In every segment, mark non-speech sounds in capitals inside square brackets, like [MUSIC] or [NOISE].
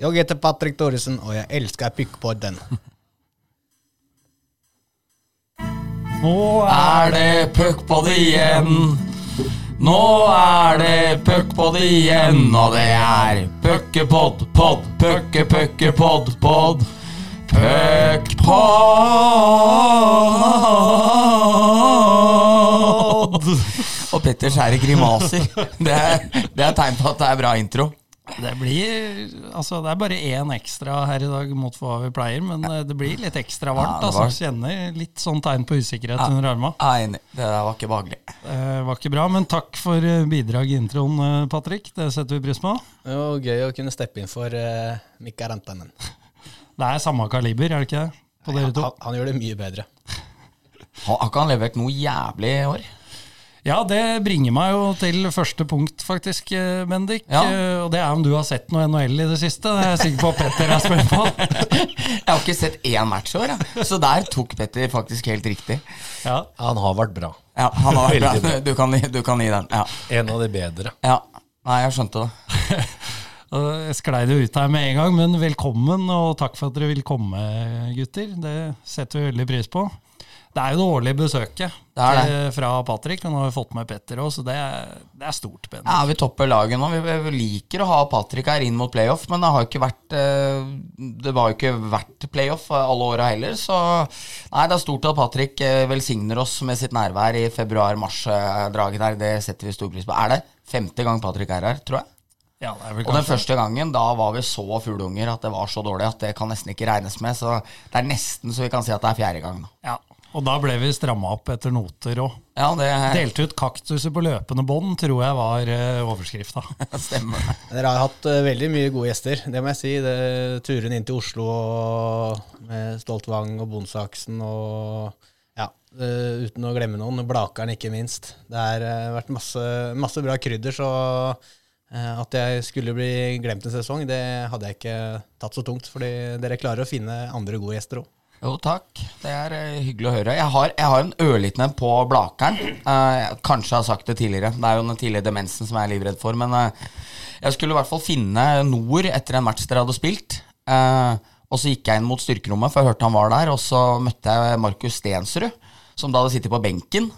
Jeg heter Patrick Thoresen, og jeg elsker Pikkpodden. [LAUGHS] Nå er det puckpod igjen. Nå er det puckpod igjen, og det er puckepod, pod, pucke, pucke, pod, pod. Puckpod. Og Petter skjærer grimaser. [LAUGHS] Det er, det er tegn på at det er bra intro. Det blir Altså, det er bare én ekstra her i dag mot hva vi pleier, men eh, det blir litt ekstra varmt. Ja, det var- altså, Kjenner litt sånn tegn på usikkerhet under armene. Enig. Det der var ikke behagelig. Det var ikke bra, men takk for eh, bidrag i introen, eh, Patrick. Det setter vi pris på. Var gøy å kunne steppe inn for uh, Mikka Rantanen. [LAUGHS] Det er samme kaliber, er det ikke det? På dere to? Han, han gjør det mye bedre. [LAUGHS] Har har ikke han levert noe jævlig i år? Ja, det bringer meg jo til første punkt, faktisk, eh, Bendik. Ja. Eh, Og det er om du har sett noe NHL i det siste. Det er jeg sikker på at Petter er spent på. [LAUGHS] Jeg har ikke sett én match i år, så der tok Petter faktisk helt riktig. Ja, Han har vært bra. Ja, han har vært bra. Du kan, du kan gi den. Ja. En av de bedre. ja. Nei, jeg skjønte det. [LAUGHS] Jeg sklei det ut her med en gang, men velkommen, og takk for at dere vil komme, gutter. Det setter vi veldig pris på. Det er jo det årlige besøket Det det. til- fra Patrick, nå har vi fått med Petter òg, så det er, det er stort. Bendik. Ja, Vi topper laget nå. Vi, vi liker å ha Patrick her inn mot playoff, men det har jo ikke vært eh, Det var jo ikke vært playoff alle åra heller, så Nei, det er stort at Patrick eh, velsigner oss med sitt nærvær i februar-mars-draget der. Det setter vi stor pris på. Er det femte gang Patrick er her, tror jeg? Ja, det er vel Og den første gangen, da var vi så fugleunger at det var så dårlig at det kan nesten ikke regnes med. Så det er nesten så vi kan si at det er fjerde gang da. Ja, og da ble vi stramma opp etter noter òg. Ja, det Delte ut kaktuser på løpende bånd, tror jeg var uh, overskrifta. [LAUGHS] stemmer. Dere har hatt eh, veldig mye gode gjester, det må jeg si. Det, turen inn til Oslo og med Stoltvang og Bondsaksen og ja, eh, uten å glemme noen. Blakeren, ikke minst. Det har vært masse, masse bra krydder, så at jeg skulle bli glemt en sesong, det hadde jeg ikke tatt så tungt. Fordi dere klarer å finne andre gode gjester òg. Jo, takk. Det er eh, hyggelig å høre. Jeg har, jeg har en ørliten en på Blakeren. Eh, jeg har sagt det tidligere. Det er jo den tidlige demensen som jeg er livredd for. Men eh, jeg skulle i hvert fall finne Nord etter en match dere hadde spilt. Eh, og så gikk jeg inn mot styrkerommet, for jeg hørte han var der. Og så møtte jeg Markus Stensrud, som da hadde sittet på benken.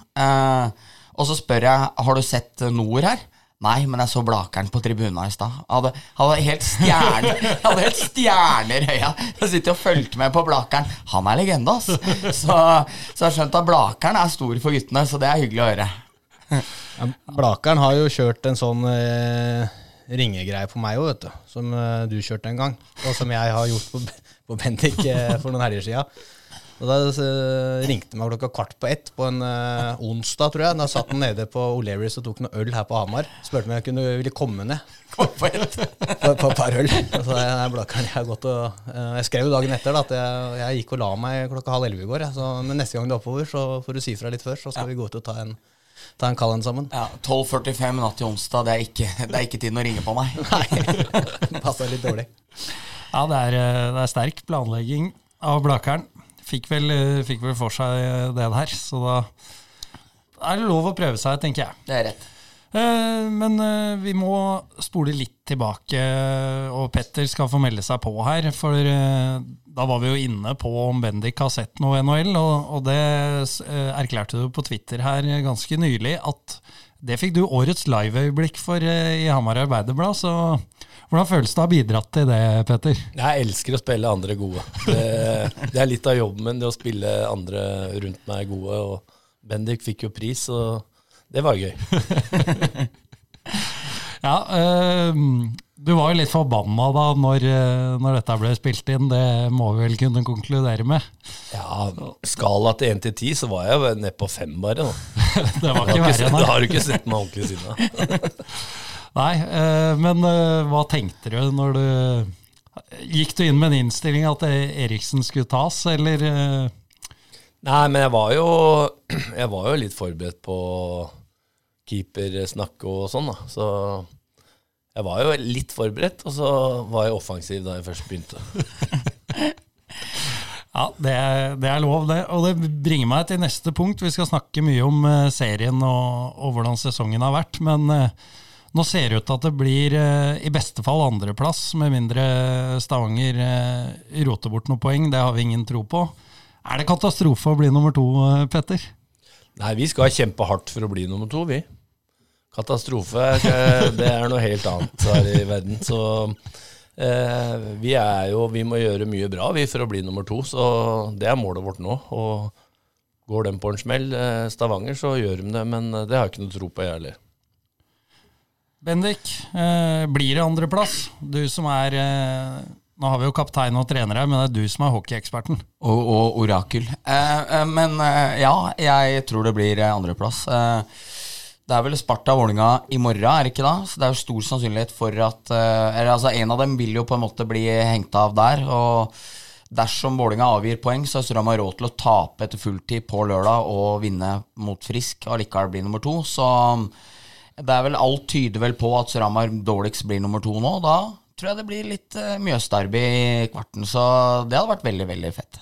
Og så spør jeg har du sett Nord her. Nei, men jeg så Blakeren på tribuna i stad. Han hadde helt stjerne, [LAUGHS] hadde helt stjerner i øya. Jeg sitter og fulgte med på Blakeren. Han er legende, ass. Så, så jeg har skjønt at Blakeren er stor for guttene, så det er hyggelig å høre. Ja, Blakeren har jo kjørt en sånn eh, ringegreie på meg òg, vet du. Som eh, du kjørte en gang. Og som jeg har gjort på, [LAUGHS] på Bendik eh, for noen helger sia. Og da eh, ringte meg klokka kvart på ett på en eh, onsdag, tror jeg. Da satt han nede på O'Learys og tok noe øl her på Hamar. Spurte om jeg kunne, ville komme ned [LAUGHS] Kom på et. på, på et par øl. Og så jeg, nei, jeg, gått og, jeg skrev jo dagen etter da, at jeg, jeg gikk og la meg klokka halv elleve i går. Ja. Så, men neste gang du er oppover, så får du si fra litt før, så skal vi gå ut og ta en, ta en kald en sammen. Ja, 12.45 natt til onsdag, det er, ikke, det er ikke tiden å ringe på meg. [LAUGHS] Nei, passa litt dårlig. Ja, det er, eh, det er sterk planlegging av Blakeren. Fikk vel, eh, fikk vel for seg eh, det der, så da er det lov å prøve seg, tenker jeg. Det er rett. Eh, Men eh, vi må spole litt tilbake, og Petter skal få melde seg på her. For eh, da var vi jo inne på om Bendik har sett noe NHL, og, det eh, erklærte du på Twitter her ganske nylig at det fikk du årets liveøyeblikk for eh, i Hamar Arbeiderblad. Så hvordan føles det å ha bidratt til det, Petter? Jeg elsker å spille andre gode. Det, det er litt av jobben min, det å spille andre rundt meg gode. Og Bendik fikk jo pris, og det var gøy. [LAUGHS] Ja, øh, du var jo litt forbanna da når, eh, når dette ble spilt inn, det må vi vel kunne konkludere med. Ja, Skala til 1 til 10, så var jeg nede på 5 bare. Da. [LAUGHS] Det var ikke verre det. da har du ikke sett meg ordentlig siden da. [LAUGHS] Nei, eh, men eh, hva tenkte du når du Gikk du inn med en innstilling at Eriksen skulle tas, eller eh, Nei, men jeg var jo, [CLEARS THROAT] jeg var jo litt forberedt på keepersnakk og sånn, da. Så jeg var jo litt forberedt, og så var jeg offensiv da jeg først begynte. [LAUGHS] Ja, det, er- det er lov, det. Og det bringer meg til neste punkt. Vi skal snakke mye om serien og, og hvordan sesongen har vært. Men eh, Nå ser det ut til at det blir eh, i beste fall andreplass, med mindre Stavanger eh, roter bort noen poeng. Det har vi ingen tro på. Er det katastrofe å bli nummer to, eh, Petter? Nei, vi skal kjempe hardt for å bli nummer to, vi. Katastrofe, det er noe helt annet her i verden. Så eh, vi er jo Vi må gjøre mye bra, vi, for å bli nummer to. Så det er målet vårt nå. Og går de på en smell, Stavanger, så gjør de det. Men det har jeg ikke noe tro på, jeg heller. Bendik, eh, blir det andreplass? Du som er eh, Nå har vi jo kaptein og trener her, men det er du som er hockeyeksperten. Og, og orakel. Eh, men ja, jeg tror det blir andreplass. Det er vel Sparta-Vålinga i morgen, er det ikke da? Så det er jo stor sannsynlighet for at eller, altså, En av dem vil jo på en måte bli hengt av der. og Dersom Vålinga avgir poeng, så har råd til å tape etter fulltid på lørdag og vinne mot Frisk og likevel bli nummer to. Så det er vel alt tyder vel på at Sramar dårligst blir nummer to nå. Da tror jeg det blir litt uh, Mjøsderby i kvarten, så det hadde vært veldig, veldig fett.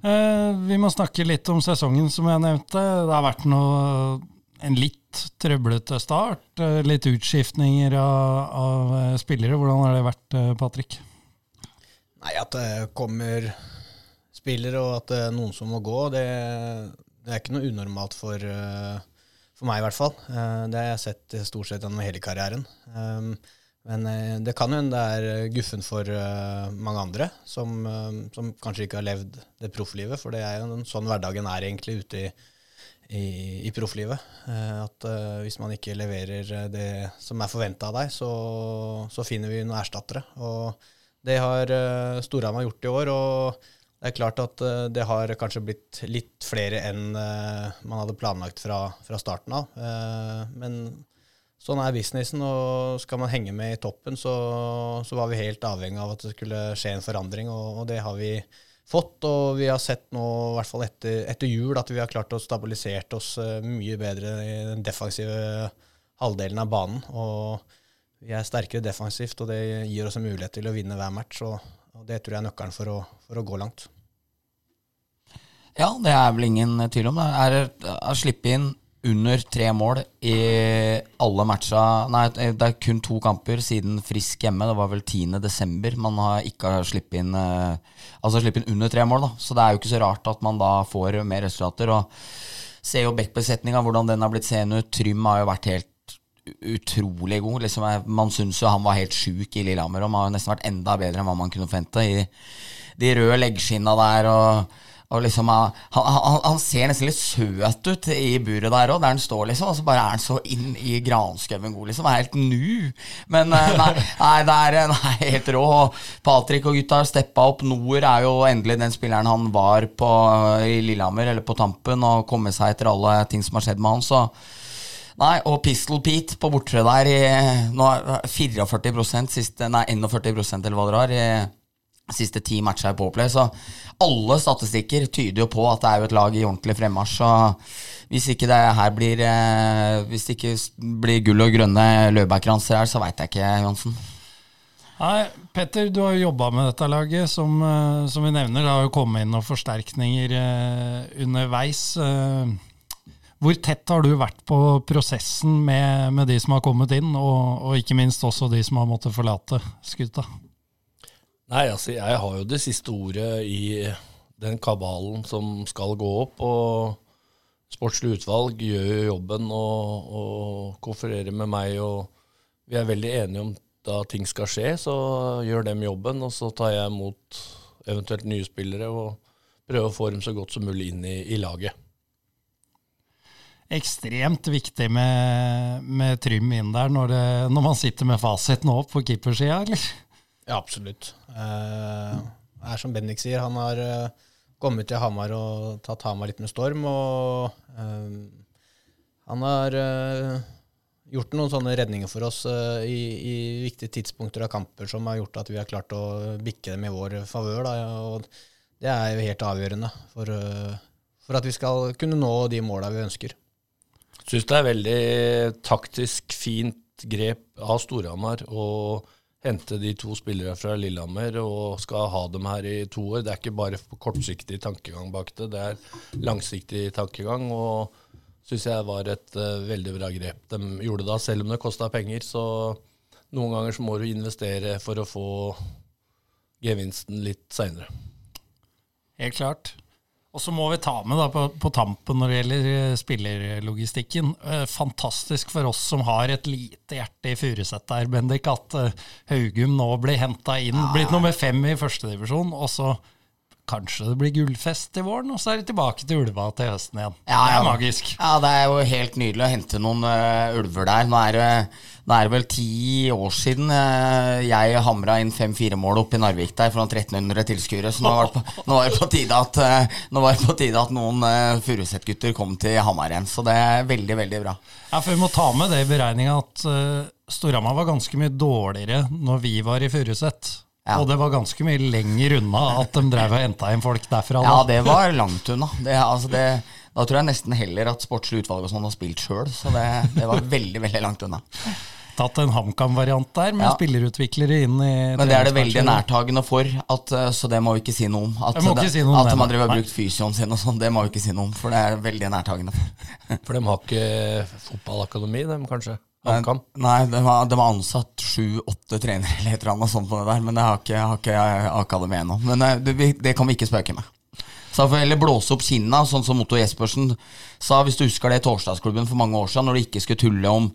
Eh, vi må snakke litt om sesongen, som jeg nevnte. Det har vært noe, en litt trøblete start. eh, Litt utskiftninger av, av eh, spillere. Hvordan har det vært, eh, Patrick? Nei, at det kommer spillere, og at det er noen som må gå, det, det er ikke noe unormalt for, eh, for meg, i hvert fall. Eh, Det har jeg sett stort sett gjennom hele karrieren. Um, Men eh, det kan jo hende det er guffen for eh, mange andre, som, eh, som kanskje ikke har levd det profflivet. For det er jo en sånn hverdagen er egentlig ute i, i, i profflivet. Eh, At eh, hvis man ikke leverer eh, det som er forventa av deg, så, så finner vi noen erstattere. Og det har Storhamar gjort i år. og det er klart at eh, det har kanskje blitt litt flere enn eh, man hadde planlagt fra, fra starten av. Eh, men sånn er businessen, og skal man henge med i toppen, så, så var vi helt avhengig av at det skulle skje en forandring, og, og det har vi fått. Og vi har sett nå, i hvert fall etter, etter jul, at vi har klart å stabilisert oss mye bedre i den defensive halvdelen av banen. Og vi er sterkere defensivt, og det gir oss en mulighet til å vinne hver match. og og Det tror jeg er nøkkelen for å, for å gå langt. Ja, det er vel ingen tvil om det. Er å slippe inn under tre mål i alle matcha Nei, det er kun to kamper siden Frisk hjemme. Det var vel 10. desember man har ikke sluppet inn eh, Altså sluppet inn under tre mål, da. Så det er jo ikke så rart at man da får mer resultater. Og ser jo backbesetninga, hvordan den har blitt seende ut. Trym har jo vært helt utrolig god. Liksom, man syns jo han var helt sjuk i Lillehammer, og man har jo nesten vært enda bedre enn hva man kunne forvente. I de røde leggskinna der og og liksom, han, han, han, ser nesten litt søt ut i buret der òg, der han står, liksom. Og så bare er han så inn i granskauen god, liksom. Er helt nu. Men eh, nei, nei, det er nei, helt rå. Patrick og gutta har steppa opp. Nord er jo endelig den spilleren han var på i Lillehammer, eller på Tampen, og kommet seg etter alle ting som har skjedd med han. så Nei, og Pistol Pete på bortre der i nå er 44% siste, nei 41 eller hva det har, siste ti matcher i Powerplay. Så alle statistikker tyder jo på at det er jo et lag i ordentlig fremmarsj. Så hvis ikke det her blir eh, Hvis det ikke blir gull og grønne løvbærkranser her, så veit jeg ikke, Johansen. Nei, Petter, du har jo jobba med dette laget, som, eh, som vi nevner. Det har jo kommet inn noen forsterkninger eh, underveis. Hvor tett har du vært på prosessen med, med de som har kommet inn, og, og ikke minst også de som har måttet forlate skuta? Nei, altså jeg har jo det siste ordet i den kabalen som skal gå opp. Og sportslig utvalg gjør jo jobben og, og konfererer med meg. Og vi er veldig enige om da ting skal skje, så gjør dem jobben. Og så tar jeg imot eventuelt nye spillere og prøver å få dem så godt som mulig inn i, i laget. Ekstremt viktig med, med Trym inn der når, det, når man sitter med fasiten opp på keepersida, eller? Ja, absolutt. Eh, det er som Bendik sier, han har eh, kommet til Hamar og tatt Hamar litt med storm. Og eh, han har eh, gjort noen sånne redninger for oss eh, i, i viktige tidspunkter av kamper som har gjort at vi har klart å bikke dem i vår favør. Og det er jo helt avgjørende for, eh, for at vi skal kunne nå de måla vi ønsker. Syns det er veldig taktisk fint grep av Storhamar å hente de to spillere fra Lillehammer og skal ha dem her i to år. Det er ikke bare kortsiktig tankegang bak det, det er langsiktig tankegang. og syns jeg var et uh, veldig bra grep de gjorde da. Selv om det kosta penger, så noen ganger så må du investere for å få gevinsten litt seinere. Helt klart. Og så må vi ta med da på, på tampen når det gjelder eh, spillerlogistikken. Eh, fantastisk for oss som har et lite hjerte i Furuset der, Bendik, at eh, Haugum nå blir henta inn. Blitt nummer fem i førstedivisjon, og så kanskje det blir gullfest i våren, og så er det tilbake til ulva til høsten igjen. Ja, det er magisk. Ja, det er jo helt nydelig å hente noen uh, ulver der. Nå er, det, er vel ti år siden uh, jeg hamra inn fem-fire mål oppe i Narvik der foran 1300 tilskuere, så nå var, det på, nå var det på tide at, uh, nå var det på tide at noen uh, Furuset-gutter kom til Hamar igjen. Så det er veldig, veldig bra. Ja, for Vi må ta med det i beregninga at Storhamar var ganske mye dårligere når vi var i Furuset. Ja. Og det var ganske mye lenger unna at de drev og henta inn folk derfra. Ja, det var langt unna. Det, altså det, da tror jeg nesten heller at sportslig utvalg og sånn har spilt sjøl, så det, det var veldig, veldig langt unna. Tatt en HamKam-variant der, med Ja. spillerutviklere inn i Men det er det veldig nærtagende for, at, uh, så det må vi ikke si noe om. At, må ikke si noe om at de har drevet og brukt fysioen sin og sånn, det må vi ikke si noe om, for det er veldig nærtagende. For de har ikke fotballakademi, dem kanskje? HamKam? Nei, det var, det var ansatt sju-åtte trenere eller et eller annet sånt på det der, men det har ikke, har ikke akademi ennå. Men eh, det, det kan vi ikke spøke med. Så får vi heller blåse opp kinna, sånn som Otto Jespersen sa, hvis du husker det i Torsdagsklubben for mange år siden, når de ikke skulle tulle om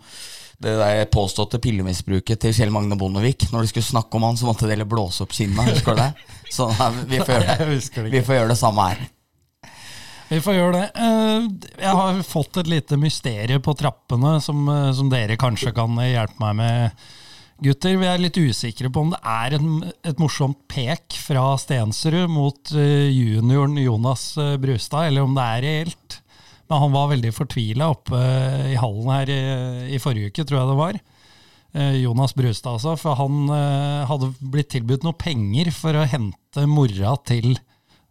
det der påståtte pillemisbruket til Kjell Magne Bondevik. Når de skulle snakke om han, så måtte de heller blåse opp kinna, husker du det? [LAUGHS] Så vi får gjøre det, vi får gjøre det samme her. Vi får gjøre det. Eh, Jeg har fått et lite mysterium på trappene som, eh, som dere kanskje kan hjelpe meg med, gutter. Vi er litt usikre på om det er en, et morsomt pek fra Stensrud mot eh, junioren Jonas eh, Brustad, eller om det er reelt. Men han var veldig fortvila oppe eh, i hallen her i, i forrige uke, tror jeg det var. Eh, Jonas Brustad, altså. For han eh, hadde blitt tilbudt noe penger for å hente mora til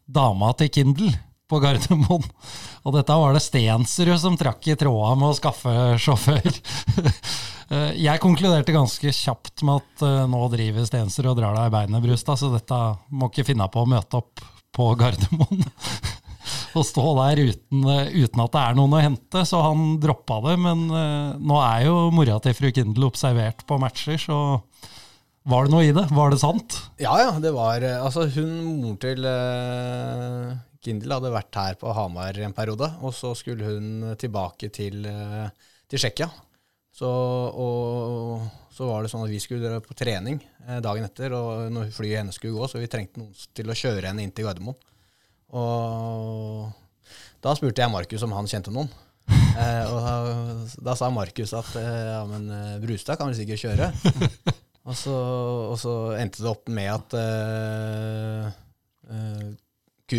dama til Kindle på Gardermoen. Og dette var det Stensrud som trakk i tråda med å skaffe sjåfør. [LAUGHS] Eh, Jeg konkluderte ganske kjapt med at eh, nå driver Stensrud og drar deg i beinet, Brustad, så dette må ikke finne på å møte opp på Gardermoen. [LAUGHS] og stå der uten, eh, uten at det er noen å hente, så han droppa det. Men nå er jo mora til fru Kindle observert på matcher, så var det noe i det? Var det sant? Ja, ja. Det var Altså, hun, moren til Kindle, hadde vært her på Hamar en periode. Og så skulle hun tilbake til, eh, til Tsjekkia. Så, og så var det sånn at vi skulle dra på trening eh, dagen etter, og når flyet hennes skulle gå, så vi trengte noen til å kjøre henne inn til Gardermoen. Og da spurte jeg Markus om han kjente noen. [LAUGHS] Eh, og da, da sa Markus at eh, ja, men Brustad kan vel sikkert kjøre. [LAUGHS] og, så, og så endte det opp med at eh,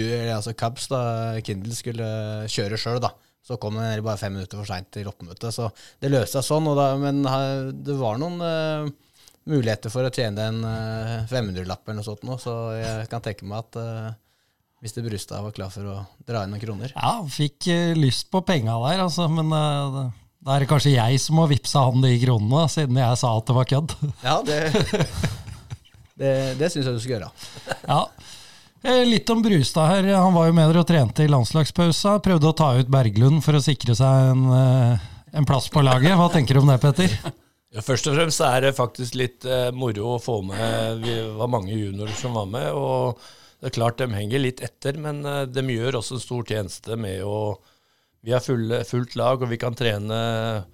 eh, eller altså Cubs, da, Kindle, skulle kjøre sjøl, da. Så kom den bare fem minutter for seint til oppmøtet. Så det løste seg sånn. Og da, men eh, det var noen uh, muligheter for å tjene en uh, 500-lapp eller noe sånt nå, så jeg kan tenke meg at uh, hvis det Brustad var klar for å dra inn noen kroner. Ja, fikk eh, lyst på penga der, altså, men eh, da er det kanskje jeg som må vippse han de kronene, siden jeg sa at det var kødd. Ja, det, [LAUGHS] det, det syns jeg du skal gjøre. ja. Eh, Litt om Brustad her. Han var jo med dere og trente i landslagspausa. Prøvde å ta ut Berglund for å sikre seg en, eh, en plass på laget. Hva tenker du om det, Petter? Ja, først og fremst er det faktisk litt eh, moro å få med Vi var mange juniorer som var med. og det er klart De henger litt etter, men de gjør også en stor tjeneste med å Vi har fullt lag, og vi kan trene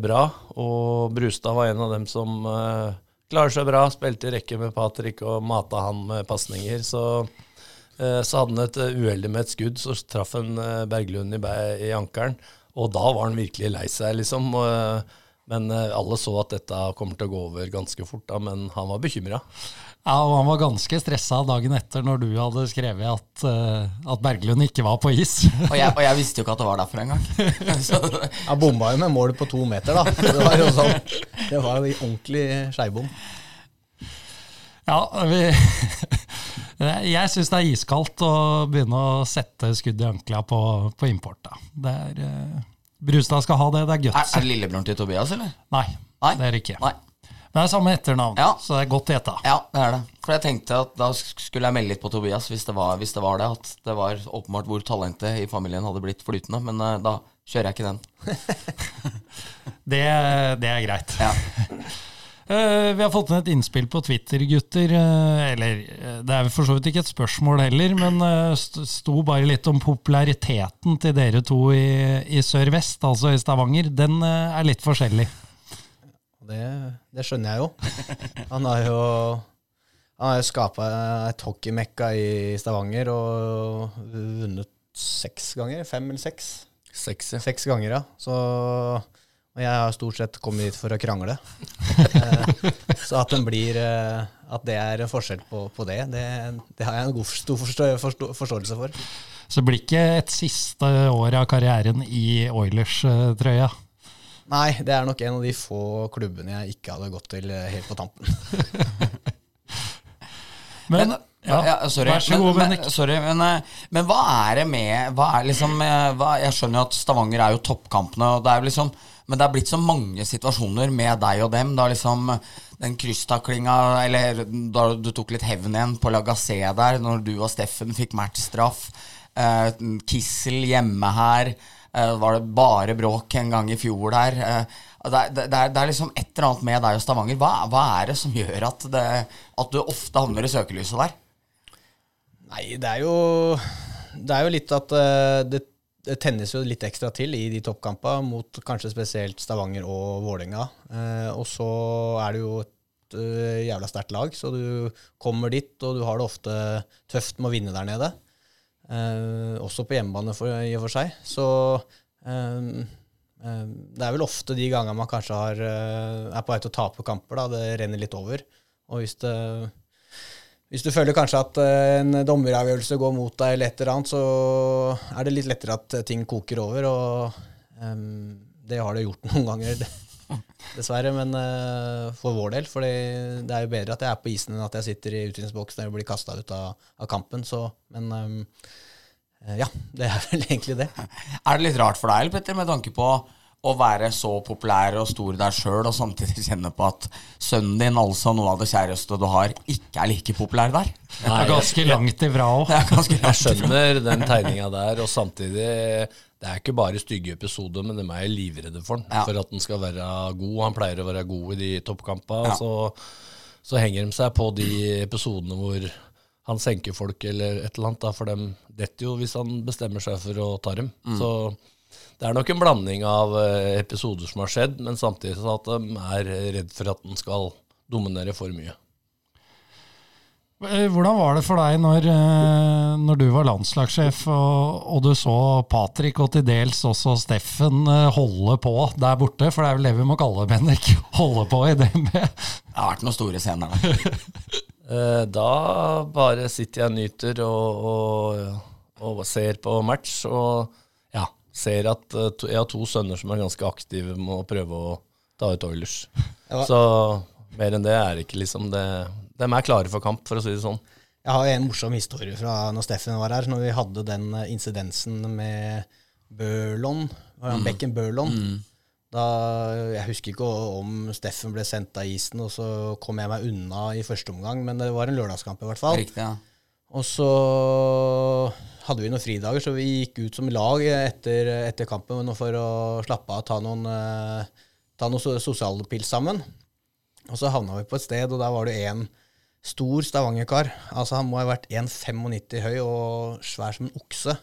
bra. Og Brustad var en av dem som klarer seg bra. Spilte i rekke med Patrick og mata han med pasninger. Så, eh, så hadde han et eh, uheldig med et skudd, så traff han eh, Berglund i, i ankelen. Og da var han virkelig lei seg, liksom. Men alle så at dette kommer til å gå over ganske fort, da, men han var bekymra. Ja, og Han var ganske stressa dagen etter når du hadde skrevet at, eh, at Berglund ikke var på is. Og jeg, og jeg visste jo ikke at det var derfor engang. [LAUGHS] Så Han bomma jo med mål på to meter, da. Det var jo sånn, det var jo ordentlig skeibom. Ja, vi [LAUGHS] Jeg syns det er iskaldt å begynne å sette skudd i ankla på, på import. Da. Det er, eh, Brustad skal ha det, det er er, er det lillebroren til Tobias, eller? Nei, Nei. det er det ikke. Nei. Det er samme etternavn, Ja. så det er godt gjetta. Ja, det er det. For jeg tenkte at da skulle jeg melde litt på Tobias hvis det var, hvis det, var det. At det var åpenbart hvor talentet i familien hadde blitt flytende. Men uh, da kjører jeg ikke den. [LAUGHS] Det, det er greit. Ja. uh, [LAUGHS] vi har fått inn et innspill på Twitter, gutter. Uh, eller det er for så vidt ikke et spørsmål heller, men uh, sto bare litt om populariteten til dere to i, i Sør-Vest, altså i Stavanger. Den er litt forskjellig. Det, det skjønner jeg jo. [LAUGHS] Han har jo han har jo skapa et hockeymekka i Stavanger og vunnet seks ganger. Fem eller seks? Seks, ja. Seks ganger, ja. Så, og jeg har stort sett kommet hit for å krangle. [LAUGHS] Eh, så at, den blir, eh, at det er en forskjell på, på det, det, det har jeg en god stor forstå, forstå, forståelse for. Så det blir ikke et siste år av karrieren i Oilers-trøya. Nei, det er nok en av de få klubbene jeg ikke hadde gått til eh, helt på tampen. [LAUGHS] Men, ja, ja, sorry, vær så god, men, men, sorry men, eh, men hva er det med hva er liksom, eh, hva, Jeg skjønner jo at Stavanger er jo toppkampene, og det er jo liksom men det er blitt så mange situasjoner med deg og dem. Da liksom den krysstaklinga, eller da du tok litt hevn igjen på Lagassé der, når du og Steffen fikk matchstraff. Eh, Kissel hjemme her. Eh, var det bare bråk en gang i fjor der. Eh, det, er- det, er, det er liksom et eller annet med deg og Stavanger. Hva, hva er det som gjør at, det, at du ofte havner i søkelyset der? Nei, det er jo, det er jo litt at eh, det, tennes jo litt ekstra til i de toppkampene mot kanskje spesielt Stavanger og Vålerenga. Og så er det jo et jævla sterkt lag, så du kommer dit, og du har det ofte tøft med å vinne der nede. Eh, også på hjemmebane for, i og for seg. Så eh, eh, det er vel ofte de gangene man kanskje har, er på vei til å tape kamper, da det renner litt over. Og hvis det hvis du føler kanskje at en dommeravgjørelse går mot deg, eller et eller annet, så er det litt lettere at ting koker over. Og em, det har det gjort [LAUGHS] noen ganger, [LAUGHS] dessverre. Men uh, for vår del. For det er jo bedre at jeg er på isen enn at jeg sitter i utvisningsboksen og blir kasta ut av, av kampen. Så, men um, ja, det er vel egentlig det. [LAUGHS] Er det litt rart for deg, Petter, med tanke på å være så populær og stor der sjøl, og samtidig kjenne på at sønnen din, altså noe av det kjæreste du har, ikke er like populær der? Det er ganske langt ifra òg. Er Jeg skjønner den tegninga der, og samtidig Det er ikke bare stygge episoder, men de er livredde for. Ja. For at den skal være god. Han pleier å være god i de Ja. toppkampene. Så, så henger de seg på de episodene hvor han senker folk eller et eller annet. Da, for dem detter jo hvis han bestemmer seg for å ta dem. Mm. Så det er nok en blanding av eh, episoder som har skjedd, men samtidig så at de er redd for at den skal dominere for mye. Eh, Hvordan var det for deg når, eh, når du var landslagssjef og, og du så Patrick og til dels også Steffen eh, holde på der borte? For det er vel det vi må kalle det, Bendik. [LAUGHS] Holde på i DNB. Det har vært noen store scener der. [LAUGHS] Eh, Da bare sitter jeg og nyter og, og, og ser på match, og ja, ser at jeg har to sønner som er ganske aktive med å prøve å ta ut Oilers. Ja. Så mer enn det er ikke liksom det De er klare for kamp, for å si det sånn. Jeg har en morsom historie fra når Steffen var her, når vi hadde den eh, incidensen med Børlon, var han Børlon. Mm. Da, jeg husker ikke om Steffen ble sendt av isen, og så kom jeg meg unna i første omgang, men det var en lørdagskamp i hvert fall. Riktig, ja. Og så hadde vi noen fridager, så vi gikk ut som lag etter, etter kampen for å slappe av, ta noen, eh, ta noen sosialpils sammen. Og så havna vi på et sted, og der var det en stor Stavanger-kar. Altså Han må ha vært 1,95 høy og svær som en okse.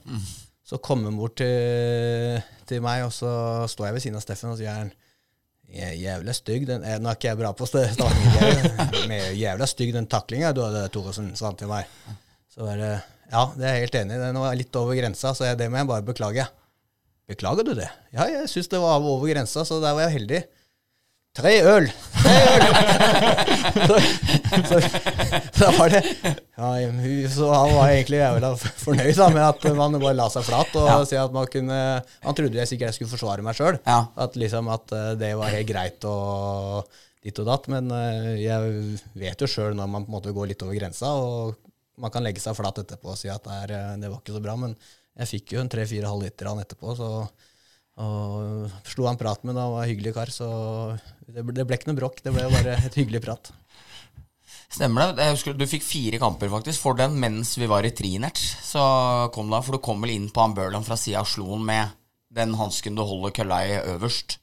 Så kom han bort til, til meg, og så står jeg ved siden av Steffen og sier han, Jævla stygg den er, Nå er ikke jeg bra på st- Stavanger, men jævla stygg den taklinga du hadde, Thoresen, sa han til meg. Så var det Ja, det er jeg helt enig i. Den var litt over grensa, så jeg, det må jeg bare beklage. Beklager du det? Ja, jeg syns det var over grensa, så der var jeg heldig. Tre øl! Tre øl! [LAUGHS] så, så, da var det ja, Så han var egentlig jævla fornøyd da, med at man bare la seg flat og Ja. si at man kunne Han trodde jeg sikkert jeg skulle forsvare meg sjøl. Ja. At liksom at eh, det var helt greit og ditt og datt. Men eh, jeg vet jo sjøl når man på en måte går litt over grensa, og man kan legge seg flat etterpå og si at det, er, eh, det var ikke så bra. Men jeg fikk jo en tre-fire halvliter av han etterpå, så og slo han prat med da, han var en hyggelig kar, så det ble, det ble ikke noe bråk. Det ble jo bare et hyggelig prat. Stemmer det. Jeg husker Du fikk fire kamper faktisk for den mens vi var i Trinert. Så kom da, For du kom vel inn på han Burland fra sida av sloen med den hansken du holder kølla i øverst.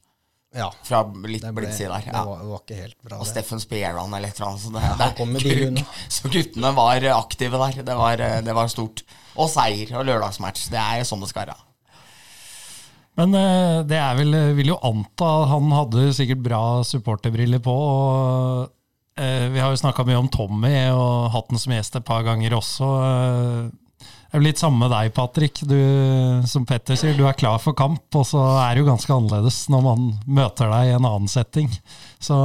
Ja, Fra litt det, ble, blindside der. Ja. var, det var ikke helt bra. Og. Steffen Spieran eller et eller annet. Så, det, han kom med de [LAUGHS] så guttene var aktive der. Det var, det var stort. Og seier og lørdagsmatch. Det er sånn det skal være. Men eh, det er vel, vil jo anta han hadde sikkert bra supporterbriller på. og eh, Vi har jo snakka mye om Tommy og hatt den som gjest et par ganger også. Eh, det er jo litt samme med deg, Patrick. Du, som Petter sier, du er klar for kamp, og så er det jo ganske annerledes når man møter deg i en annen setting. Så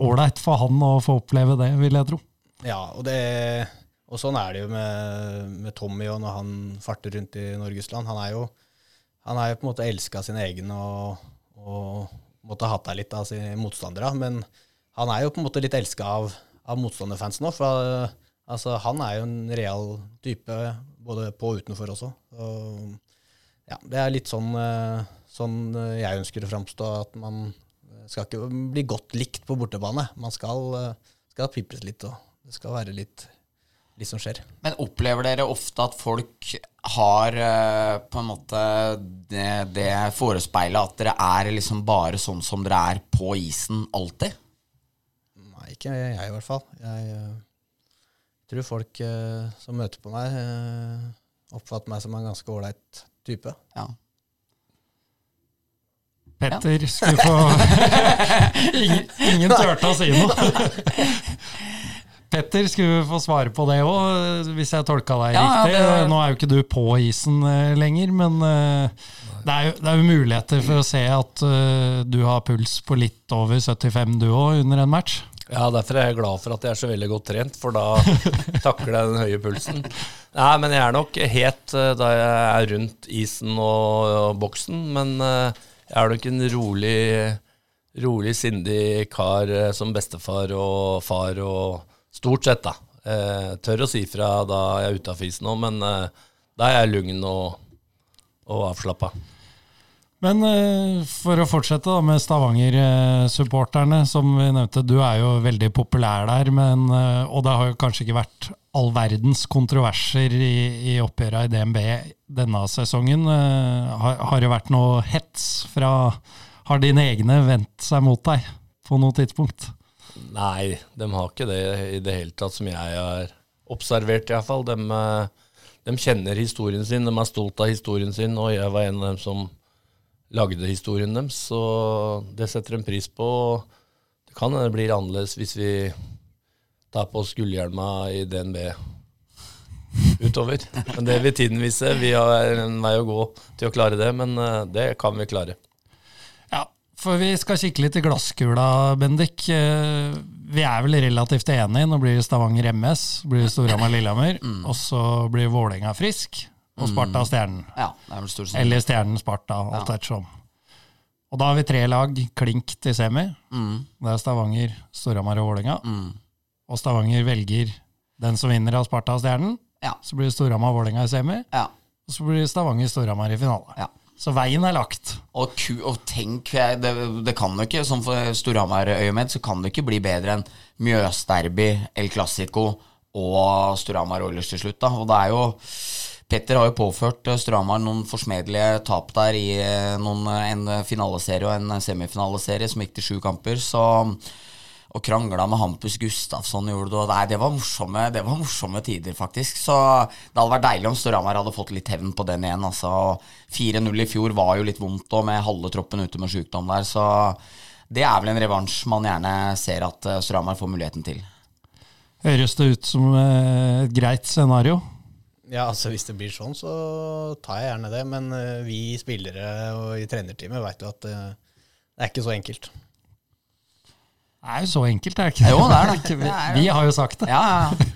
ålreit for han å få oppleve det, vil jeg tro. Ja, og, det, og sånn er det jo med, med Tommy og når han farter rundt i Norgesland. Han er jo, han har jo på en måte elska sin egen og, og måtte deg litt av sine motstandere. Men han er jo på en måte litt elska av, av motstanderfans nå. For altså, han er jo en real type både på og utenfor også. Og, ja, det er litt sånn, eh, sånn jeg ønsker å framstå, at man skal ikke bli godt likt på bortebane. Man skal, eh, skal pipres litt, og det skal være litt, litt som skjer. Men opplever dere ofte at folk har eh, på en måte det, det forespeilet at dere er liksom bare sånn som dere er på isen alltid? Nei, ikke jeg i hvert fall. Jeg eh, tror folk eh, som møter på meg, oppfatter meg som en ganske ålreit type. Ja. Petter skulle få [LAUGHS] Ingen, ingen turte å si noe. [LAUGHS] Petter skulle få svare på det òg, hvis jeg tolka deg Ja, ja, riktig. det Nå er jo ikke du på isen eh, lenger, men eh, det er, jo, det er jo muligheter for å se at eh, du har puls på litt over 75 du òg, under en match. Ja, derfor er jeg glad for at jeg er så veldig godt trent, for da [LAUGHS] takler jeg den høye pulsen. Nei, men jeg er nok het da jeg er rundt isen og, og boksen, men jeg er nok en rolig, rolig, sindig kar som bestefar og far og stort sett, da. Eh, tør å si fra da jeg er utafor isen òg, men eh, da er jeg lugn og, og avslappa. Men eh, for å fortsette da med Stavanger-supporterne, som vi nevnte, du er jo veldig populær der, men, eh, og det har jo kanskje ikke vært all verdens kontroverser i, i oppgjøra i DNB denne sesongen. Eh, Har, har det vært noe hets fra Har dine egne vendt seg mot deg på noe tidspunkt? Nei, de har ikke det i det hele tatt, som jeg har observert iallfall. De, eh, de kjenner historien sin, de er stolt av historien sin, og jeg var en av dem som lagde historien deres, så det setter de pris på. Det kan hende det blir annerledes hvis vi tar på oss gullhjelma i DNB utover. Men det vil tiden vise. Vi har en vei å gå til å klare det, men eh, det kan vi klare. Ja, for vi skal kikke litt i glasskula, Bendik. Eh, Vi er vel relativt enige. Nå blir Stavanger MS, blir Storhamar-Lillehammer, og så blir Vålerenga Frisk og Sparta Stjernen. Ja, det er vel stort sett. Eller Stjernen Sparta, alt ettersom. Og da har vi tre lag klink til semi. Mm, Det er Stavanger, Storhamar og Vålerenga. mm. Og Stavanger velger den som vinner av Sparta og Stjernen. Ja. Så blir Storhamar og Vålerenga i semi, ja. og så blir Stavanger-Storhamar i finale. Ja. Så veien er lagt. Og, ku, og tenk, det, det kan jo ikke, som for Storhamar-øyemed, så kan det ikke bli bedre enn Mjøsderby, El Clásico og Storhamar Oilers til slutt. da, Og det er jo Petter har jo påført Storhamar noen forsmedelige tap der i eh, noen, en finaleserie og en semifinaleserie som gikk til sju kamper. så og krangla med Hampus Gustafsson gjorde det. og Nei, det var morsomme, det var morsomme tider, faktisk. Så det hadde vært deilig om Storhamar hadde fått litt hevn på den igjen. Altså. 4-0 i fjor var jo litt vondt, og med halve troppen ute med sykdom der. Så det er vel en revansj man gjerne ser at eh, Storhamar får muligheten til. Høres det ut som eh, et greit scenario? Ja, altså Hvis det blir sånn, så tar jeg gjerne det. Men eh, vi spillere og i trenerteamet veit jo at det er ikke så enkelt. Det er jo så enkelt, er det ikke? Jo, det er det. [LAUGHS] Vi, Det det. vi har jo sagt det. Ja, ja, ja.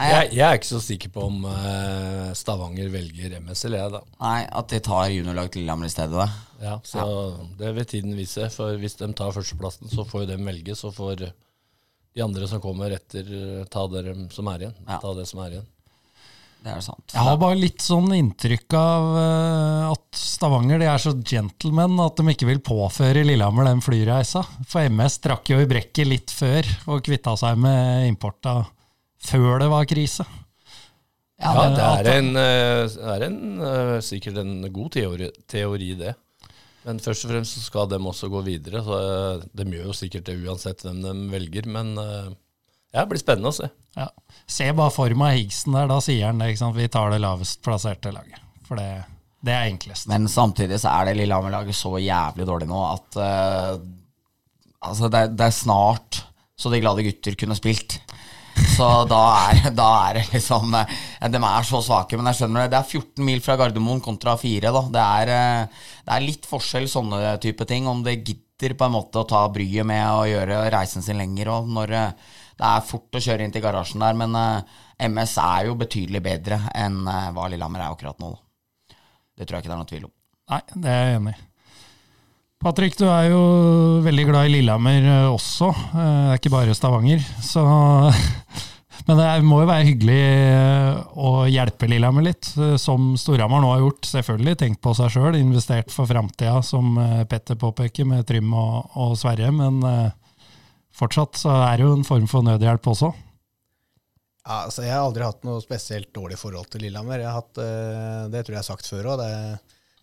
Nei, Jeg, jeg er ikke så sikker på om uh, Stavanger velger MS eller jeg, da. Nei, at de tar juniorlag til Lillehammer i stedet. Da. Ja, så Det vil tiden vise. For hvis de tar førsteplassen, så får jo dem velge. Så får de andre som kommer etter, ta det som er igjen. Ja. Ta det som er igjen. Det er sant. Jeg har bare litt sånn inntrykk av eh, at Stavanger de er så gentlemen at de ikke vil påføre Lillehammer den flyreisa. For MS trakk jo i brekket litt før og kvitta seg med importa før det var krise. Ja, Ja, det at- er, en, eh, er en, eh, sikkert en god teori, teori, det. Men først og fremst så skal de også gå videre. Så eh, de gjør jo sikkert det uansett hvem de velger. Men eh, ja, det blir spennende å se. Ja. Se bare for meg Higgsen der, da sier han det. ikke sant? Vi tar det lavest plasserte laget. For det, det er enklest. Men samtidig så er det Lillehammer-laget så jævlig dårlig nå at uh, Altså, det, er- det er snart så de glade gutter kunne spilt. Så da er, da er det liksom eh, De er så svake, men jeg skjønner det. Det er 14 mil fra Gardermoen kontra 4. Da. Det, er, eh, det er litt forskjell sånne type ting. Om det gidder på en måte å ta bryet med å gjøre reisen sin lenger. Og når det er fort å kjøre inn til garasjen der. Men eh, MS er jo betydelig bedre enn eh, hva Lillehammer er akkurat nå. Det tror jeg ikke det er noe tvil om. Nei, det er jeg enig i. Patrick, du er jo veldig glad i Lillehammer eh, også. Det er ikke bare Stavanger. Så [LAUGHS] Men det må jo være hyggelig å hjelpe Lillehammer litt, som Storhamar nå har gjort. Selvfølgelig tenkt på seg sjøl, investert for framtida, som Petter påpeker, med Trym og, og Sverre. Men fortsatt så er det jo en form for nødhjelp også. Ja, altså Jeg har aldri hatt noe spesielt dårlig forhold til Lillehammer. Jeg har hatt, eh, Det tror jeg jeg har sagt før òg.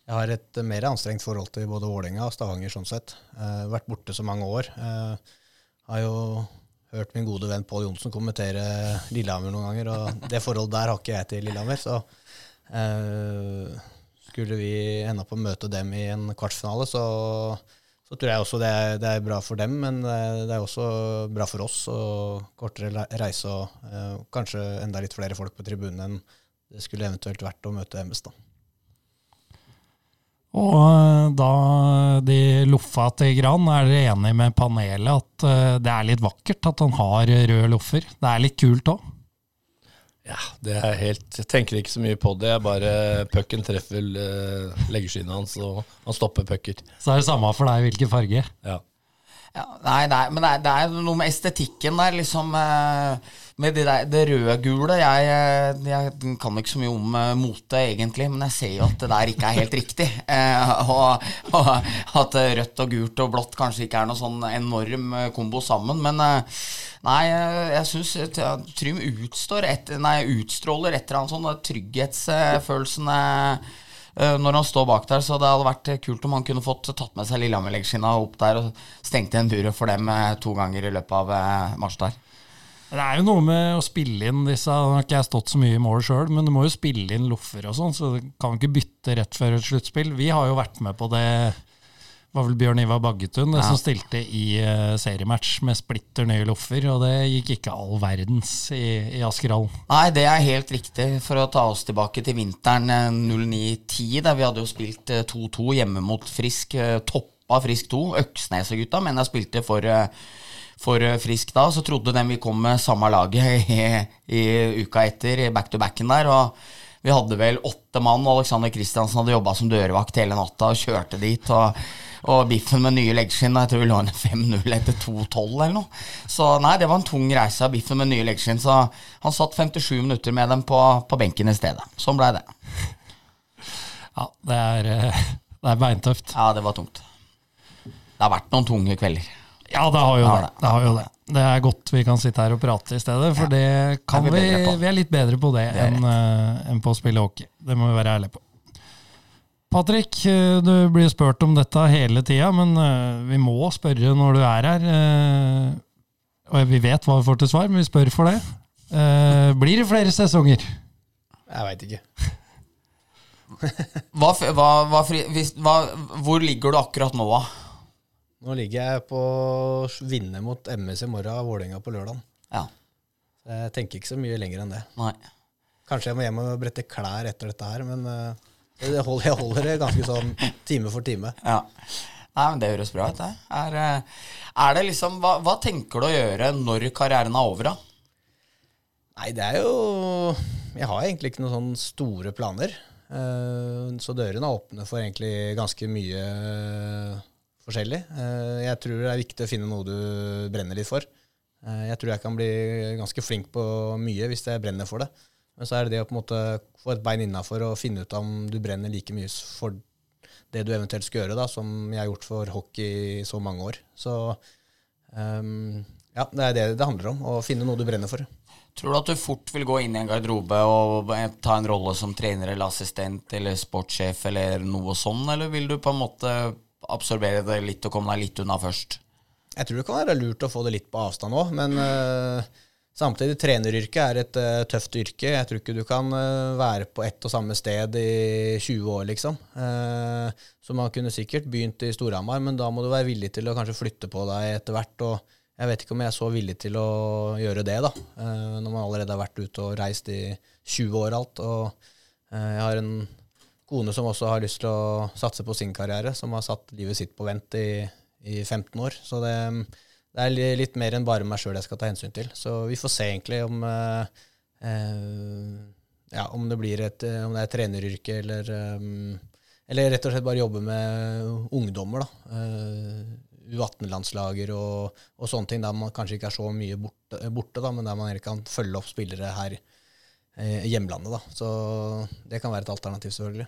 Jeg har et mer anstrengt forhold til både Vålerenga og Stavanger sånn sett. Eh, vært borte så mange år. Jeg har jo hørt min gode venn Pål Johnsen kommentere Lillehammer noen ganger, og det forholdet der har ikke jeg til Lillehammer. Så eh, skulle vi ende opp å møte dem i en kvartfinale, så, så tror jeg også det er, det er bra for dem, men det er også bra for oss. og Kortere reise og eh, kanskje enda litt flere folk på tribunen enn det skulle eventuelt vært å møte MS. da. Og eh, da de loffa til Gran, er dere enig med panelet at eh, det er litt vakkert at han har røde loffer? Det er litt kult òg? Ja, det er helt Jeg tenker ikke så mye på det. Jeg bare Pucken treffer uh, leggeskinnet hans, og han stopper pucker. Så er det samme for deg hvilken farge. Ja. Ja, nei, nei, men det er, det er noe med estetikken der, liksom. eh, Med det, der, det røde-gule. Jeg, eh, jeg kan ikke så mye om eh, mote, egentlig, men jeg ser jo at det der ikke er helt riktig. [LAUGHS] Eh, og, og at eh, rødt og gult og blått kanskje ikke er noe sånn enorm eh, kombo sammen. Men eh, nei, eh, jeg syns Trym utstår et, nei, utstråler et eller annet sånn trygghetsfølelsen. eh, Eh, når han står bak der, så det hadde vært kult om han kunne fått tatt med seg Lillehammer-leggskinna opp der og stengt igjen buret for dem eh, to ganger i løpet av eh, mars der. Det er jo noe med å spille inn disse Nå har ikke stått så mye i mål sjøl, men du må jo spille inn loffer og sånn, så du kan ikke bytte rett før et sluttspill. Vi har jo vært med på det var vel Bjørn Ivar Baggetun Ja. som stilte i uh, seriematch med splitter nye loffer, og det gikk ikke all verdens i, i Askerhallen. Nei, det er helt riktig. For å ta oss tilbake til vinteren eh, 09-10, der vi hadde jo spilt eh, 2-2 hjemme mot Frisk. eh, Toppa Frisk 2. Øksnes og gutta, men jeg spilte for, uh, for eh, Frisk da. Så trodde de vi kom med samme laget [LAUGHS] i, i uka etter, back-to-backen der. og vi hadde vel åtte mann, og Alexander Kristiansen hadde jobba som dørvakt hele natta og kjørte dit. og og biffen med nye leggskinn. Jeg tror vi lå inne 5-0 etter 2-12 eller noe. Så nei, det var en tung reise av biffen med nye leggskinn. Så han satt 57 minutter med dem på, på benken i stedet. Sånn blei det. Ja, det er, eh, det er beintøft. Ja, det var tungt. Det har vært noen tunge kvelder. Ja, det har jo Ja, det. det. det, har jo det. Det er godt vi kan sitte her og prate i stedet, for det kan Det er vi, vi vi er litt bedre på det, Det enn uh, en på å spille hockey. Det må vi være ærlige på. Patrick, eh, du blir spurt om dette hele tida, men uh, vi må spørre når du er her. Uh, Og vi vet hva vi får til svar, men vi spør for det. Eh, Blir det flere sesonger? Jeg veit ikke. Hva, hva, hva, fri, hvis, hva, hvor ligger du akkurat nå, da? Nå ligger jeg på å vinne mot MS i morgen og Vålerenga på lørdag. Ja, Jeg tenker ikke så mye lenger enn det. nei. Kanskje jeg må hjem og brette klær etter dette her, men jeg holder, jeg holder det ganske sånn time for time. Ja. Nei, men Det høres bra ut, det. Er, eh, er det liksom, hva, hva tenker du å gjøre når karrieren er over, da? Nei, det er jo Jeg har egentlig ikke noen sånne store planer. Eh, Så dørene er åpne for egentlig ganske mye eh, forskjellig. Eh, Jeg tror det er viktig å finne noe du brenner litt for. Eh, Jeg tror jeg kan bli ganske flink på mye hvis jeg brenner for det. Men så er det det å på en måte få et bein innafor og finne ut om du brenner like mye for det du eventuelt skal gjøre, da, som jeg har gjort for hockey i så mange år. Så um, ja, det er det det handler om. Å finne noe du brenner for. Tror du at du fort vil gå inn i en garderobe og ta en rolle som trener eller assistent eller sportssjef eller noe sånn, eller vil du på en måte absorbere det litt og komme deg litt unna først? Jeg tror det kan være lurt å få det litt på avstand òg, men uh, samtidig, treneryrket er et uh, tøft yrke. Jeg tror ikke du kan uh, være på ett og samme sted i 20 år, liksom. så man kunne sikkert begynt i Storhamar, men da må du være villig til å kanskje flytte på deg etter hvert. og jeg vet ikke om jeg er så villig til å gjøre det, da, når man allerede har vært ute og reist i 20 år alt. Og jeg har en kone som også har lyst til å satse på sin karriere, som har satt livet sitt på vent i i 15 år. Så det, det er litt mer enn bare meg sjøl jeg skal ta hensyn til. Så vi får se egentlig om, eh, eh ja, om det et, om det er treneryrke eller, um, eller rett og slett bare jobbe med ungdommer. da. Uh, U18-landslager og, og, sånne ting der man kanskje ikke er så mye borte, borte da, men der man kan følge opp spillere her hjemlandet. Da. Så det kan være et alternativ, selvfølgelig.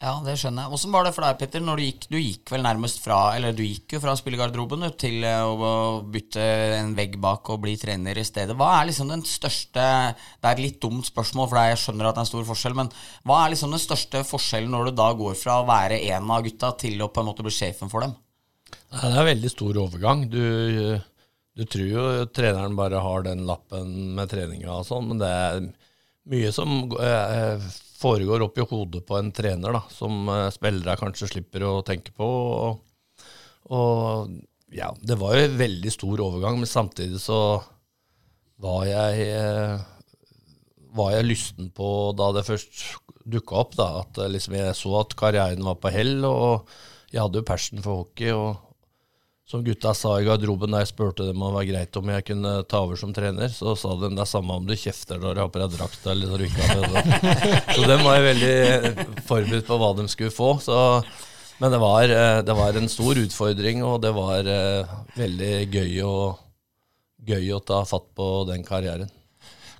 Ja, det skjønner jeg. Åssen var det for deg, Petter, når du gikk Du gikk vel nærmest fra Eller du gikk jo fra spillegarderoben til eh, å bytte en vegg bak og bli trener i stedet. Hva er liksom den største Det er et litt dumt spørsmål, for jeg skjønner at det er en stor forskjell, men hva er liksom den største forskjellen når du da går fra å være en av gutta til å på en måte bli sjefen for dem? Det er en veldig stor overgang. Du, du tror jo treneren bare har den lappen med treninga og sånn, men det er mye som eh, foregår oppi hodet på en trener, da, som uh, spillere kanskje slipper å tenke på. Og, og, ja, det var jo en veldig stor overgang, men samtidig så var jeg var jeg lysten på da det først dukka opp, da, at liksom jeg så at karrieren var på hell, og jeg hadde jo passion for hockey. og som gutta sa i garderoben da jeg spurte dem om det var greit om jeg kunne ta over som trener, så sa de det er samme om du kjefter når du har på deg drakt eller når du ikke har på deg [LAUGHS] Så dem var jeg veldig forberedt på hva de skulle få. Så, men det var, eh, det var, en stor utfordring, og det var uh, veldig gøy å, gøy å ta fatt på den karrieren.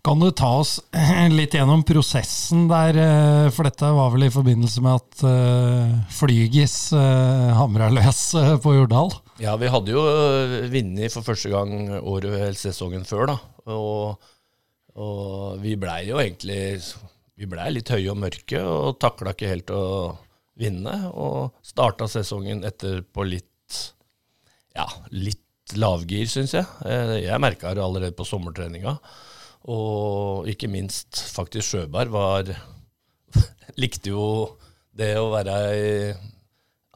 Kan du ta oss [CLEARS THROAT] litt gjennom prosessen der, eh, for dette var vel i forbindelse med at Flygis hamra løs på Jordal? Ja, vi hadde jo vunnet for første gang året eller sesongen før, da. Og, og vi blei jo egentlig Vi blei litt høye og mørke og takla ikke helt å vinne. Og starta sesongen etter på litt ja, litt lavgir, syns jeg. Jeg merka det allerede på sommertreninga. Og ikke minst faktisk Sjøberg var [LAUGHS] Likte jo det å være i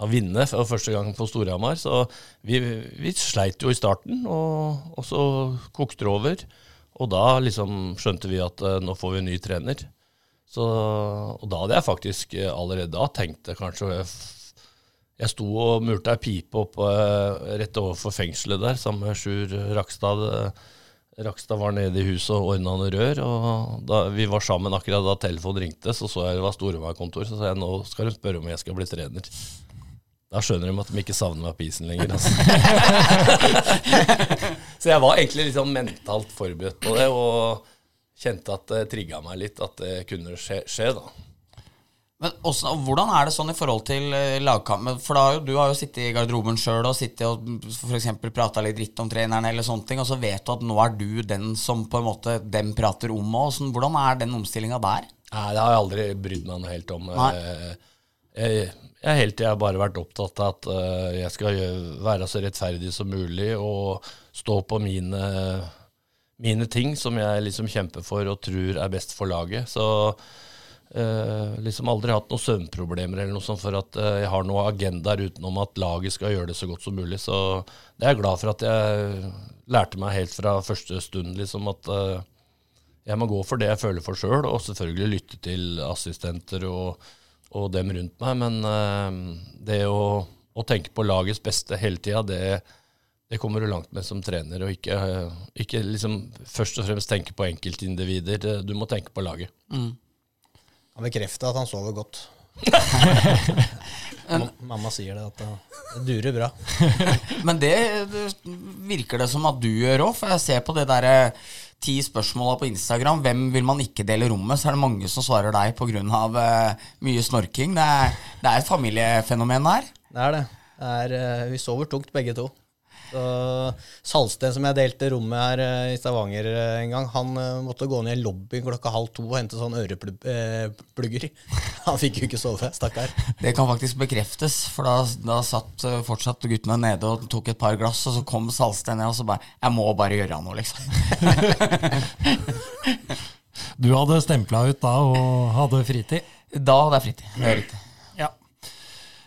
å vinne for første gang på Storhamar. Så vi, vi, sleit jo i starten, og, og, så kokte det over. Og da liksom skjønte vi at uh, nå får vi en ny trener. Så, og da hadde jeg faktisk uh, allerede da tenkt kanskje jeg, jeg sto og murte ei pipe opp uh, rett overfor fengselet der sammen med Sjur Rakstad. Rakstad var nede i huset og ordna noen rør. og da Vi var sammen akkurat da telefonen ringte, så så jeg det var Storhamar-kontor. Så sa jeg nå skal hun spørre om jeg skal bli trener. Da skjønner de at de ikke savner meg på isen lenger. Altså. [LAUGHS] så jeg var egentlig litt sånn mentalt forberedt på det, og kjente at det trigga meg litt at det kunne skje, skje da. Men også, Hvordan er det sånn i forhold til lagkampen? lagkamp? For da, Du har jo sittet i garderoben sjøl og sittet og f.eks. prata litt dritt om treneren, eller sånne ting, og så vet du at nå er du den som på en måte dem prater om òg. Hvordan er den omstillinga der? Nei, Det har jeg aldri brydd meg noe helt om. Nei. Jeg, jeg hele tida bare vært opptatt av at uh, jeg skal være så rettferdig som mulig og stå på mine, mine ting som jeg liksom kjemper for og tror er best for laget. Så Uh, liksom aldri hatt noen søvnproblemer eller noe sånt for at uh, jeg har noen agendaer utenom at laget skal gjøre det så godt som mulig. Så det er jeg glad for at jeg lærte meg helt fra første stund liksom at jeg må gå for det jeg føler for sjøl, og selvfølgelig lytte til assistenter og, og dem rundt meg. Men det å, å, tenke på lagets beste hele tida, det, det, kommer du langt med som trener. Og ikke, ikke liksom først og fremst tenke på enkeltindivider. Du må tenke på laget. Mm. Han bekrefta at han sover godt. [LAUGHS] Mamma sier det, at det durer bra. [LAUGHS] Men det, det, virker det som at du gjør òg, for jeg ser på det derre ti spørsmåla på Instagram hvem vil man ikke dele rom med, så er det mange som svarer deg pga. Uh, mye snorking. Det er, det er et familiefenomen her. Det er det. det er, uh, vi sover tungt begge to. Så Salsten, som jeg delte rommet her uh, i Stavanger uh, en gang, han uh, måtte gå ned i lobbyen klokka halv to og hente sånn øreplugger. [LAUGHS] han fikk jo ikke sove, stakkar. Det kan faktisk bekreftes, for da, da satt fortsatt guttene nede og tok et par glass, og så kom Salsten ned og så bare 'Jeg må bare gjøre noe', liksom. [LAUGHS] du hadde stempla ut da og hadde fritid? Da hadde jeg fritid. Det er riktig.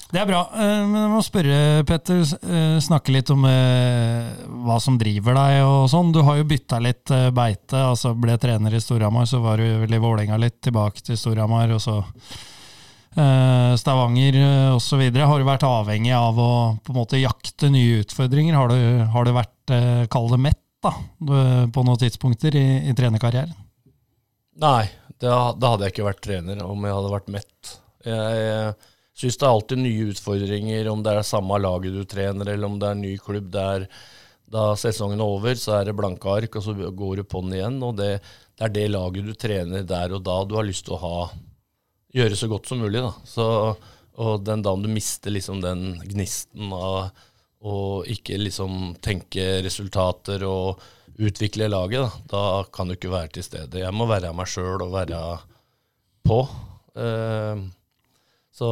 Det er bra. Eh, men jeg må spørre, Petter, eh, snakke litt om eh, hva som driver deg og sånn. Du har jo bytta litt beite. altså Ble trener i Storhamar, så var du vel i Vålerenga litt, tilbake til Storhamar, og så Stavanger osv. Har du vært avhengig av å på en måte jakte nye utfordringer? Har du, har du vært, kall det mett, da, på noen tidspunkter i, i trenerkarrieren? Nei, da hadde jeg ikke vært trener om jeg hadde vært mett. Jeg syns det er alltid nye utfordringer, om det er samme laget du trener, eller om det er en ny klubb der da sesongen er over, så er det blanke ark, og så går du på'n igjen. Og det, det, er det laget du trener der og da du har lyst til å ha gjøre så godt som mulig. da. Så, og den dagen du mister liksom den gnisten av å ikke liksom tenke resultater og utvikle laget, da, da kan du ikke være til stede. Jeg må være meg sjøl og være på. Uh, så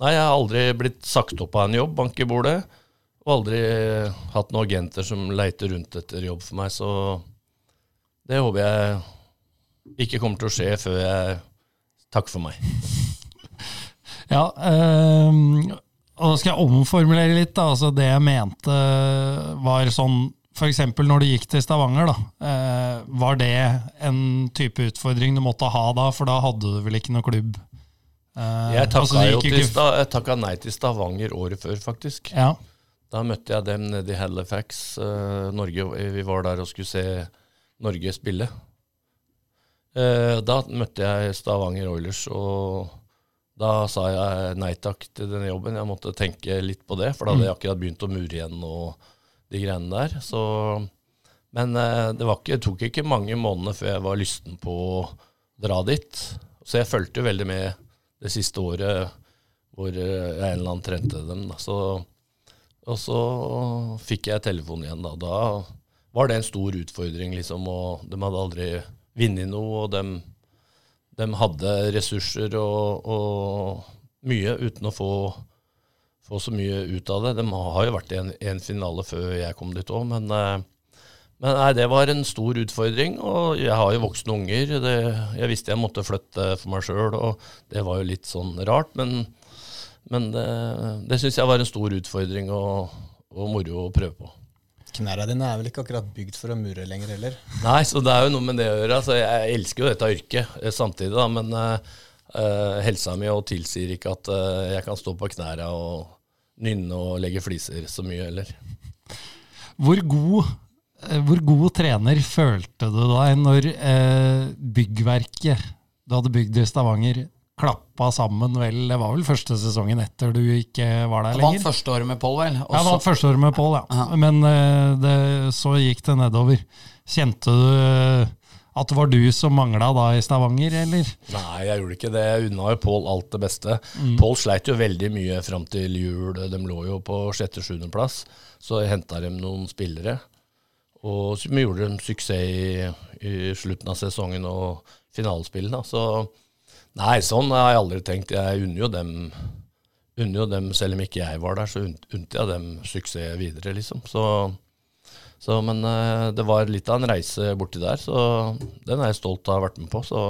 Nei, jeg har aldri blitt sagt opp av en jobb, bank i bordet. Og aldri hatt noen agenter som leiter rundt etter jobb for meg, så det håper jeg ikke kommer til å skje før jeg takker for meg. [LAUGHS] Ja, øh, og da skal jeg omformulere litt. Da. Altså det jeg mente var sånn F.eks. når du gikk til Stavanger, da. Øh, var det en type utfordring du måtte ha da? For da hadde du vel ikke noe klubb Uh, jeg takka ikke... nei til Stavanger året før, faktisk. Ja. Da møtte jeg dem nede i Halifax, uh, Norge. Vi var der og skulle se Norge spille. Uh, da møtte jeg Stavanger Oilers, og da sa jeg nei takk til denne jobben. Jeg måtte tenke litt på det, for da hadde jeg akkurat begynt å mure igjen og de greiene der. Så, men det, ikke, tok ikke mange månedene før jeg var lysten på å dra dit. Så jeg fulgte veldig med det siste året hvor eller annen trente dem. Da. Så, og så fikk jeg telefon igjen. Da. da var det en stor utfordring, liksom. Og de hadde aldri vunnet noe, og de, de, hadde ressurser og, og, mye uten å få, få, så mye ut av det. De har jo vært i en, en finale før jeg kom dit òg, men eh, men nei, det var en stor utfordring, og jeg har jo voksne unger. Det, jeg visste jeg måtte flytte for meg sjøl, og det var jo litt sånn rart. Men, men det, det syns jeg var en stor utfordring og, og moro å prøve på. Knærne dine er vel ikke akkurat bygd for å mure lenger heller? Nei, så det er jo noe med det å gjøre. Altså, jeg elsker jo dette yrket eh, samtidig, da, men uh, helsa mi tilsier ikke at uh, jeg kan stå på knærne og nynne og legge fliser så mye heller. Hvor god Eh, hvor god trener følte du deg når eh, byggverket du hadde bygd i Stavanger, klappa sammen vel Det var vel første sesongen etter du ikke var der lenger? Vant første året med Pål, vel? Også... Ja, vant første året med Pål, ja. Men eh, det, så gikk det nedover. Kjente du eh, at det var du som mangla da i Stavanger, eller? Nei, jeg gjorde ikke det. Jeg unna jo Pål alt det beste. Mm. Pål sleit jo veldig mye fram til jul. De lå jo på sjette-sjuendeplass. Så henta de noen spillere. Og vi gjorde en suksess i, i, slutten av sesongen og finalespillet. Så nei, sånn har jeg aldri tenkt. Jeg unner jo dem unner jo dem, selv om ikke jeg var der, så unnte jeg dem suksess videre, liksom. Så, så, men uh, det var litt av en reise borti der, så den er jeg stolt av å ha vært med på. Så,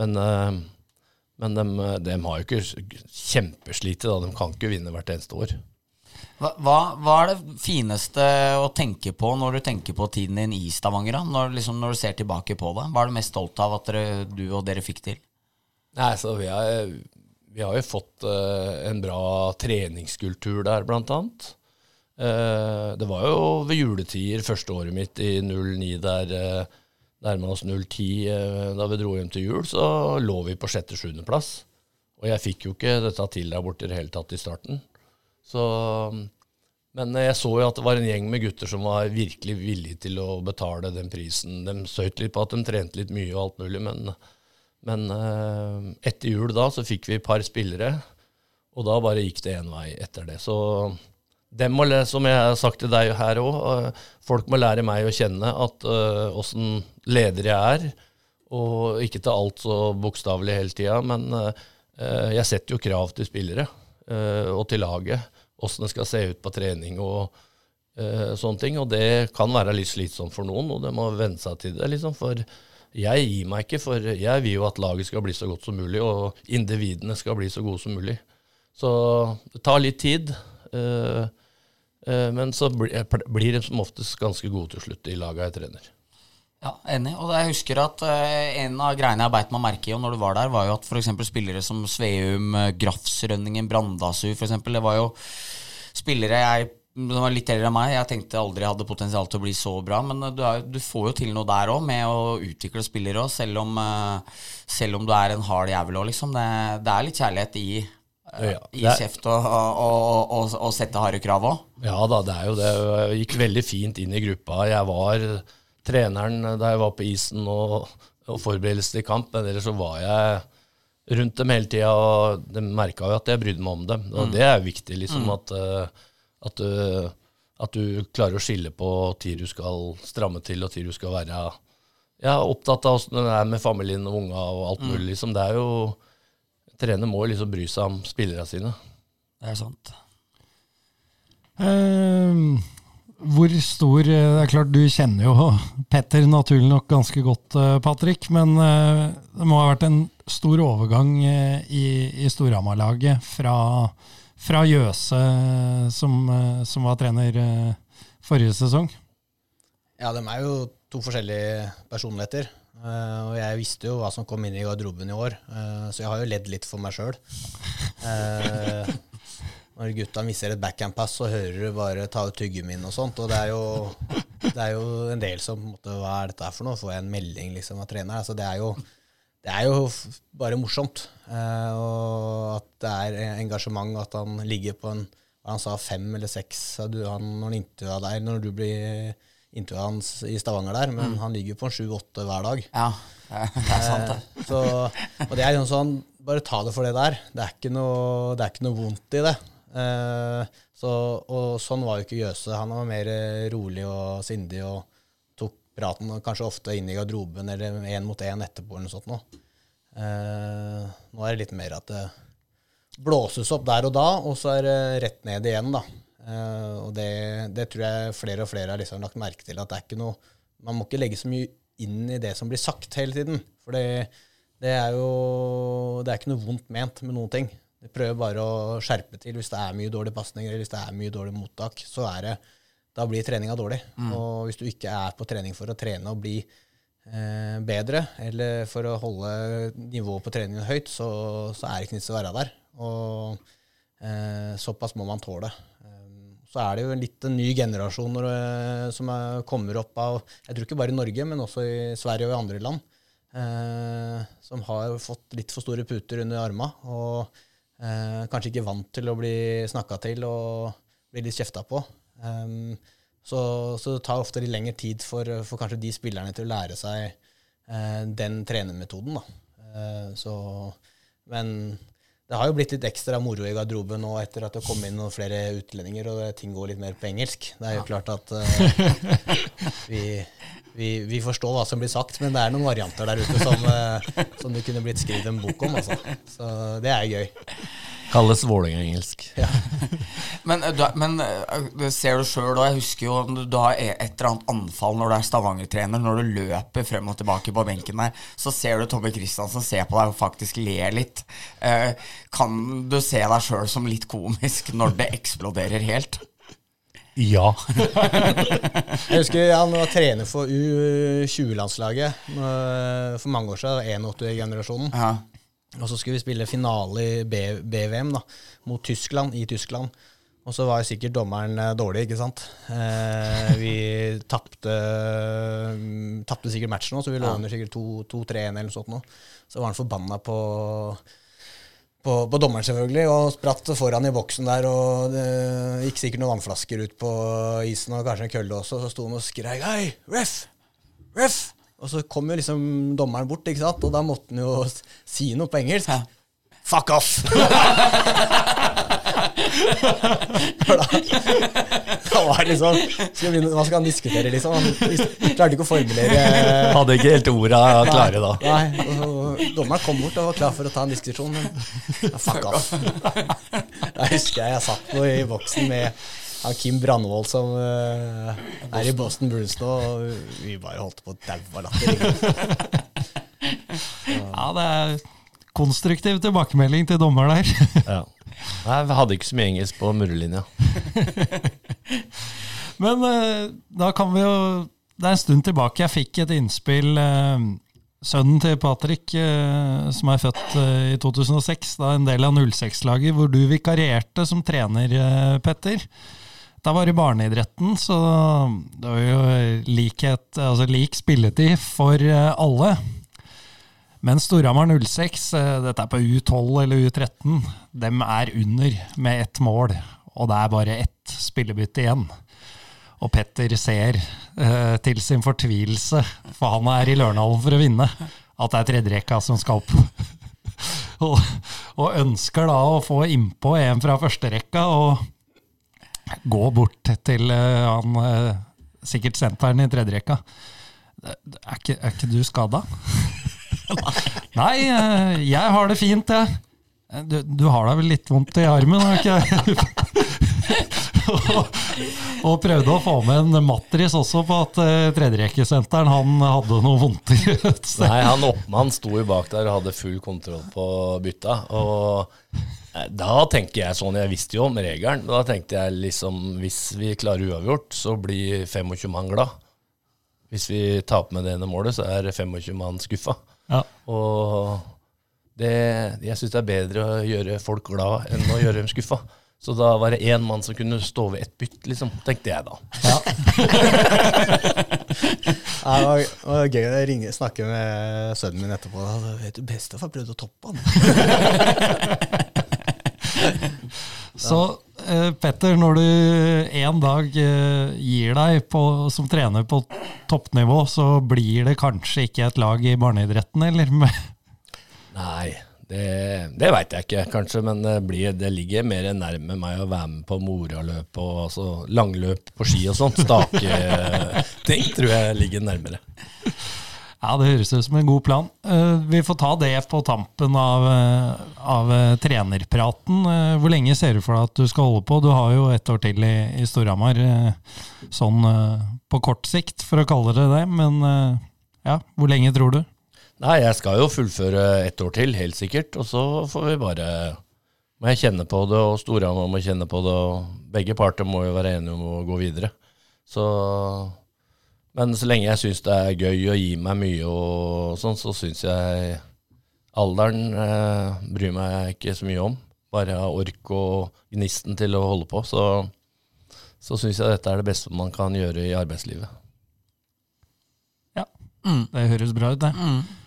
men uh, men de, har jo ikke kjempeslitet. De kan ikke vinne hvert eneste år. Hva, hva, er det fineste å tenke på når du tenker på tiden din i Stavanger? Når, liksom, når, du ser tilbake på det? Hva er du mest stolt av at dere, du og dere fikk til? Nei, så vi har, vi har jo fått uh, en bra treningskultur der, blant annet. Uh, det var jo ved juletider første året mitt i 09 der uh, nærma oss 010 uh, da vi dro hjem til jul, så lå vi på sjette-sjuendeplass. Og jeg fikk jo ikke dette til der borte i det hele tatt i starten. Så Men jeg så jo at det var en gjeng med gutter som var virkelig villige til å betale den prisen. De søyt litt på at de trente litt mye og alt mulig, men, men eh, etter jul da så fikk vi et par spillere, og da bare gikk det én vei etter det. Så dem må, som jeg har sagt til deg her òg, folk må lære meg å kjenne at åssen leder jeg er. Og ikke til alt så bokstavelig hele tida, men uh, jeg setter jo krav til spillere uh, og til laget. Åssen det skal se ut på trening og eh, sånne ting. Og det kan være litt slitsomt for noen, og det må venne seg til det. liksom, For jeg gir meg ikke, for jeg vil jo at laget skal bli så godt som mulig, og individene skal bli så gode som mulig. Så det tar litt tid. eh, eh, men så blir de som oftest ganske gode til slutt, de laga jeg trener. Ja, enig. Og jeg husker at eh, en av greiene jeg beit meg merke i når du var der, var jo at f.eks. spillere som Sveum, uh, Grafsrønningen, Brandasu f.eks. Det var jo spillere jeg de var litt eldre enn meg. Jeg tenkte aldri jeg hadde potensial til å bli så bra. Men eh, du, er, du får jo til noe der òg, med å utvikle spillere òg, selv, eh, selv om du er en hard jævel òg, liksom. Det, det er litt kjærlighet i, ja, er, i kjeft og, og, og, og sette harde krav òg. Ja da, det er jo det. Jeg gikk veldig fint inn i gruppa. Jeg var treneren da jeg var på isen og, og forberedelse til kamp, men ellers så var jeg rundt dem hele tida, og de merka jo at jeg brydde meg om dem. Og det er jo viktig, liksom, at, eh, at, du, at du klarer å skille på tid du skal stramme til, og tid du skal være ja, opptatt av åssen det er med familien og unga og alt mulig. Liksom. Det er jo Trener må liksom bry seg om spillerne sine. Det er sant. Eh, hvor stor eh, Det er klart, du kjenner jo Petter naturlig nok ganske godt, eh, Patrick. Men eh, det må ha vært en stor overgang i, i Storhamar-laget fra, fra Jøse, som, som var trener forrige sesong. Ja, de er jo to forskjellige personligheter. Og jeg visste jo hva som kom inn i garderoben i år, så jeg har jo ledd litt for meg sjøl. Når gutta mister et backhand-pass, så hører du bare ta ut tyggemin og sånt. Og det er jo, det er jo en del som på en måte, Hva er dette for noe? Får jeg en melding liksom av treneren? Altså, det er jo det er jo bare morsomt. Eh, og at det er engasjement, at han ligger på en han sa fem eller seks du, han, når han deg, når du blir intervjua hans i Stavanger der, men han ligger på en sju-åtte hver dag. Ja, det er sant, det. Eh, så, og det er jo sånn, bare ta det for det der. Det er ikke noe, det er ikke noe vondt i det. Eh, så, og sånn var jo ikke Jøse. Han var mer eh, rolig og sindig og tok praten kanskje ofte inn i garderoben eller én mot én etterpå eller noe sånt noe. Eh, nå er det litt mer at det blåses opp der og da, og så er det rett ned igjen, da. Og det, det tror jeg flere og flere har liksom lagt merke til, at det er ikke noe Man må ikke legge så mye inn i det som blir sagt hele tiden. For det, det er jo Det er ikke noe vondt ment med noen ting. Vi prøver bare å skjerpe til hvis det er mye dårlige pasninger eller hvis det er mye dårlig mottak. Så er det, da blir treninga dårlig. Og hvis du ikke er på trening for å trene og bli eh, bedre, eller for å holde nivået på treningen høyt, så, så er det ikke nytt å være der. Og eh, såpass må man tåle. Eh, Så er det jo litt en ny generasjon når, som er, kommer opp av Jeg tror ikke bare i Norge, men også i Sverige og i andre land. Eh, som har fått litt for store puter under arma og eh, kanskje ikke vant til å bli snakka til og bli litt kjefta på. Um, så, så det tar ofte litt lengre tid for, for kanskje de spillerne til å lære seg eh, den trenermetoden. Da. Eh, så, men det har jo blitt litt ekstra moro i garderoben nå etter at det kom inn noen flere utlendinger, og ting går litt mer på engelsk. Det er jo klart at uh, vi, vi, vi forstår hva som blir sagt, men det er noen varianter der ute som, uh, som det kunne blitt skrevet en bok om. Altså. Så det er gøy. Kalles Vålerenga-engelsk. [LAUGHS] Men, eh, du, men eh, det ser du sjøl òg. Jeg husker jo du, du har et eller annet anfall når du er Stavanger-trener. Når du løper frem og tilbake på benken der, så ser du Tommy Kristiansen se på deg og faktisk ler litt. Eh, kan du se deg sjøl som litt komisk når det eksploderer helt? Ja. Jeg husker han var trener for U20-landslaget for mange år siden, 81-generasjonen. Ja. Og så skulle vi spille finale i BVM da, mot Tyskland, i Tyskland. Og så var sikkert dommeren eh, dårlig, ikke sant. Eh, vi [LAUGHS] tapte mm, sikkert matchen òg, så vi lå under sikkert 2-3-1 eller noe sånt. Nå. Så var han forbanna på på, på dommeren, selvfølgelig, og spratt foran i boksen der. Og det gikk sikkert noen vannflasker ut på isen, og kanskje en kølle også. Så sto han og skreik 'hei, ref! Ref!' Og så kom jo liksom dommeren bort, ikke sant? og da måtte han jo si noe på engelsk. Ja. Fuck off! [LAUGHS] Da, da var det liksom skal vi Hva skal han diskutere, liksom? Han klarte ikke å formulere Hadde ikke helt orda klare da. Nei, og Dommeren kom bort og var klar for å ta en diskusjon, men ja, fuck off. Da husker jeg jeg satt i boksen med han Kim Brandvold som uh, er i Boston Bruins nå, og vi bare holdt på å daue av latter. [LAUGHS] Ja, det er konstruktiv tilbakemelding til dommer der. [LAUGHS] Ja. Nei, vi hadde ikke så mye engelsk på murrelinja. [LAUGHS] Men uh, da kan vi jo Det er en stund tilbake jeg fikk et innspill. Uh, sønnen til Patrick, som er født i 2006, da en del av 06-laget, hvor du vikarierte som trener, Petter. Da var det barneidretten, så det var jo likhet, altså lik spilletid for eh, alle. Men Storhamar 06, eh, dette er på U12 eller U13, dem er under med ett mål. Og det er bare ett spillebytte igjen. Og Petter ser eh, til sin fortvilelse, for han er i Lørenhallen for å vinne, at det er tredjerekka som skal opp. [LAUGHS] og, og ønsker da å få innpå en fra førsterekka og gå bort til eh, han eh, sikkert senteren i tredjerekka. Er ikke, er ikke du skada? [LAUGHS] Nei, eh, jeg har det fint, jeg. Du, du har da vel litt vondt i armen, har du ikke? [LAUGHS] og, og prøvde å få med en matris også på at uh, tredjerekkesenteren han hadde noe vondt. et sted. Nei, han oppmann sto jo bak der og hadde full kontroll på bytta. Og da tenker jeg sånn, jeg visste jo om regelen, da tenkte jeg liksom hvis vi klarer uavgjort, så blir 25 mann glad. Hvis vi taper med det ene målet, så er 25 mann skuffa. Ja. Og det, jeg syns det er bedre å gjøre folk glad enn å gjøre dem skuffa. Så da var det én mann som kunne stå ved ett bytt, liksom, tenkte jeg da. [LAUGHS] Ja, det, var, det var gøy å ringe, snakke med sønnen min etterpå. Da vet du Bestefar prøvde å toppe han. [LAUGHS] Så eh, Petter, når du en dag eh, gir deg på, som trener på toppnivå, så blir det kanskje ikke et lag i barneidretten, eller? [LAUGHS] Nei, det, det veit jeg ikke, kanskje, men det, blir, det ligger mer nærme meg å være med på moraløp og altså, langløp på ski og sånt. Staketing tror jeg ligger nærmere. Ja, det høres ut som en god plan. Eh, vi får ta det på tampen av, eh, av eh, trenerpraten. Hvor lenge ser du for deg at du skal holde på? Du har jo ett år til i, i Storhamar, sånn på kort sikt, for å kalle det det. Men ja, hvor lenge tror du? Nei, jeg skal jo fullføre ett år til, helt sikkert. Og så får vi bare Må jeg kjenne på det, og Storhamar må kjenne på det, og begge parter må jo være enige om å gå videre. Så Men så lenge jeg syns det er gøy å gi meg mye og sånn, så syns jeg alderen eh, bryr meg ikke så mye om. Bare har ork og gnisten til å holde på. Så, så syns jeg dette er det beste man kan gjøre i arbeidslivet. Ja, Det høres bra ut, det. Eh,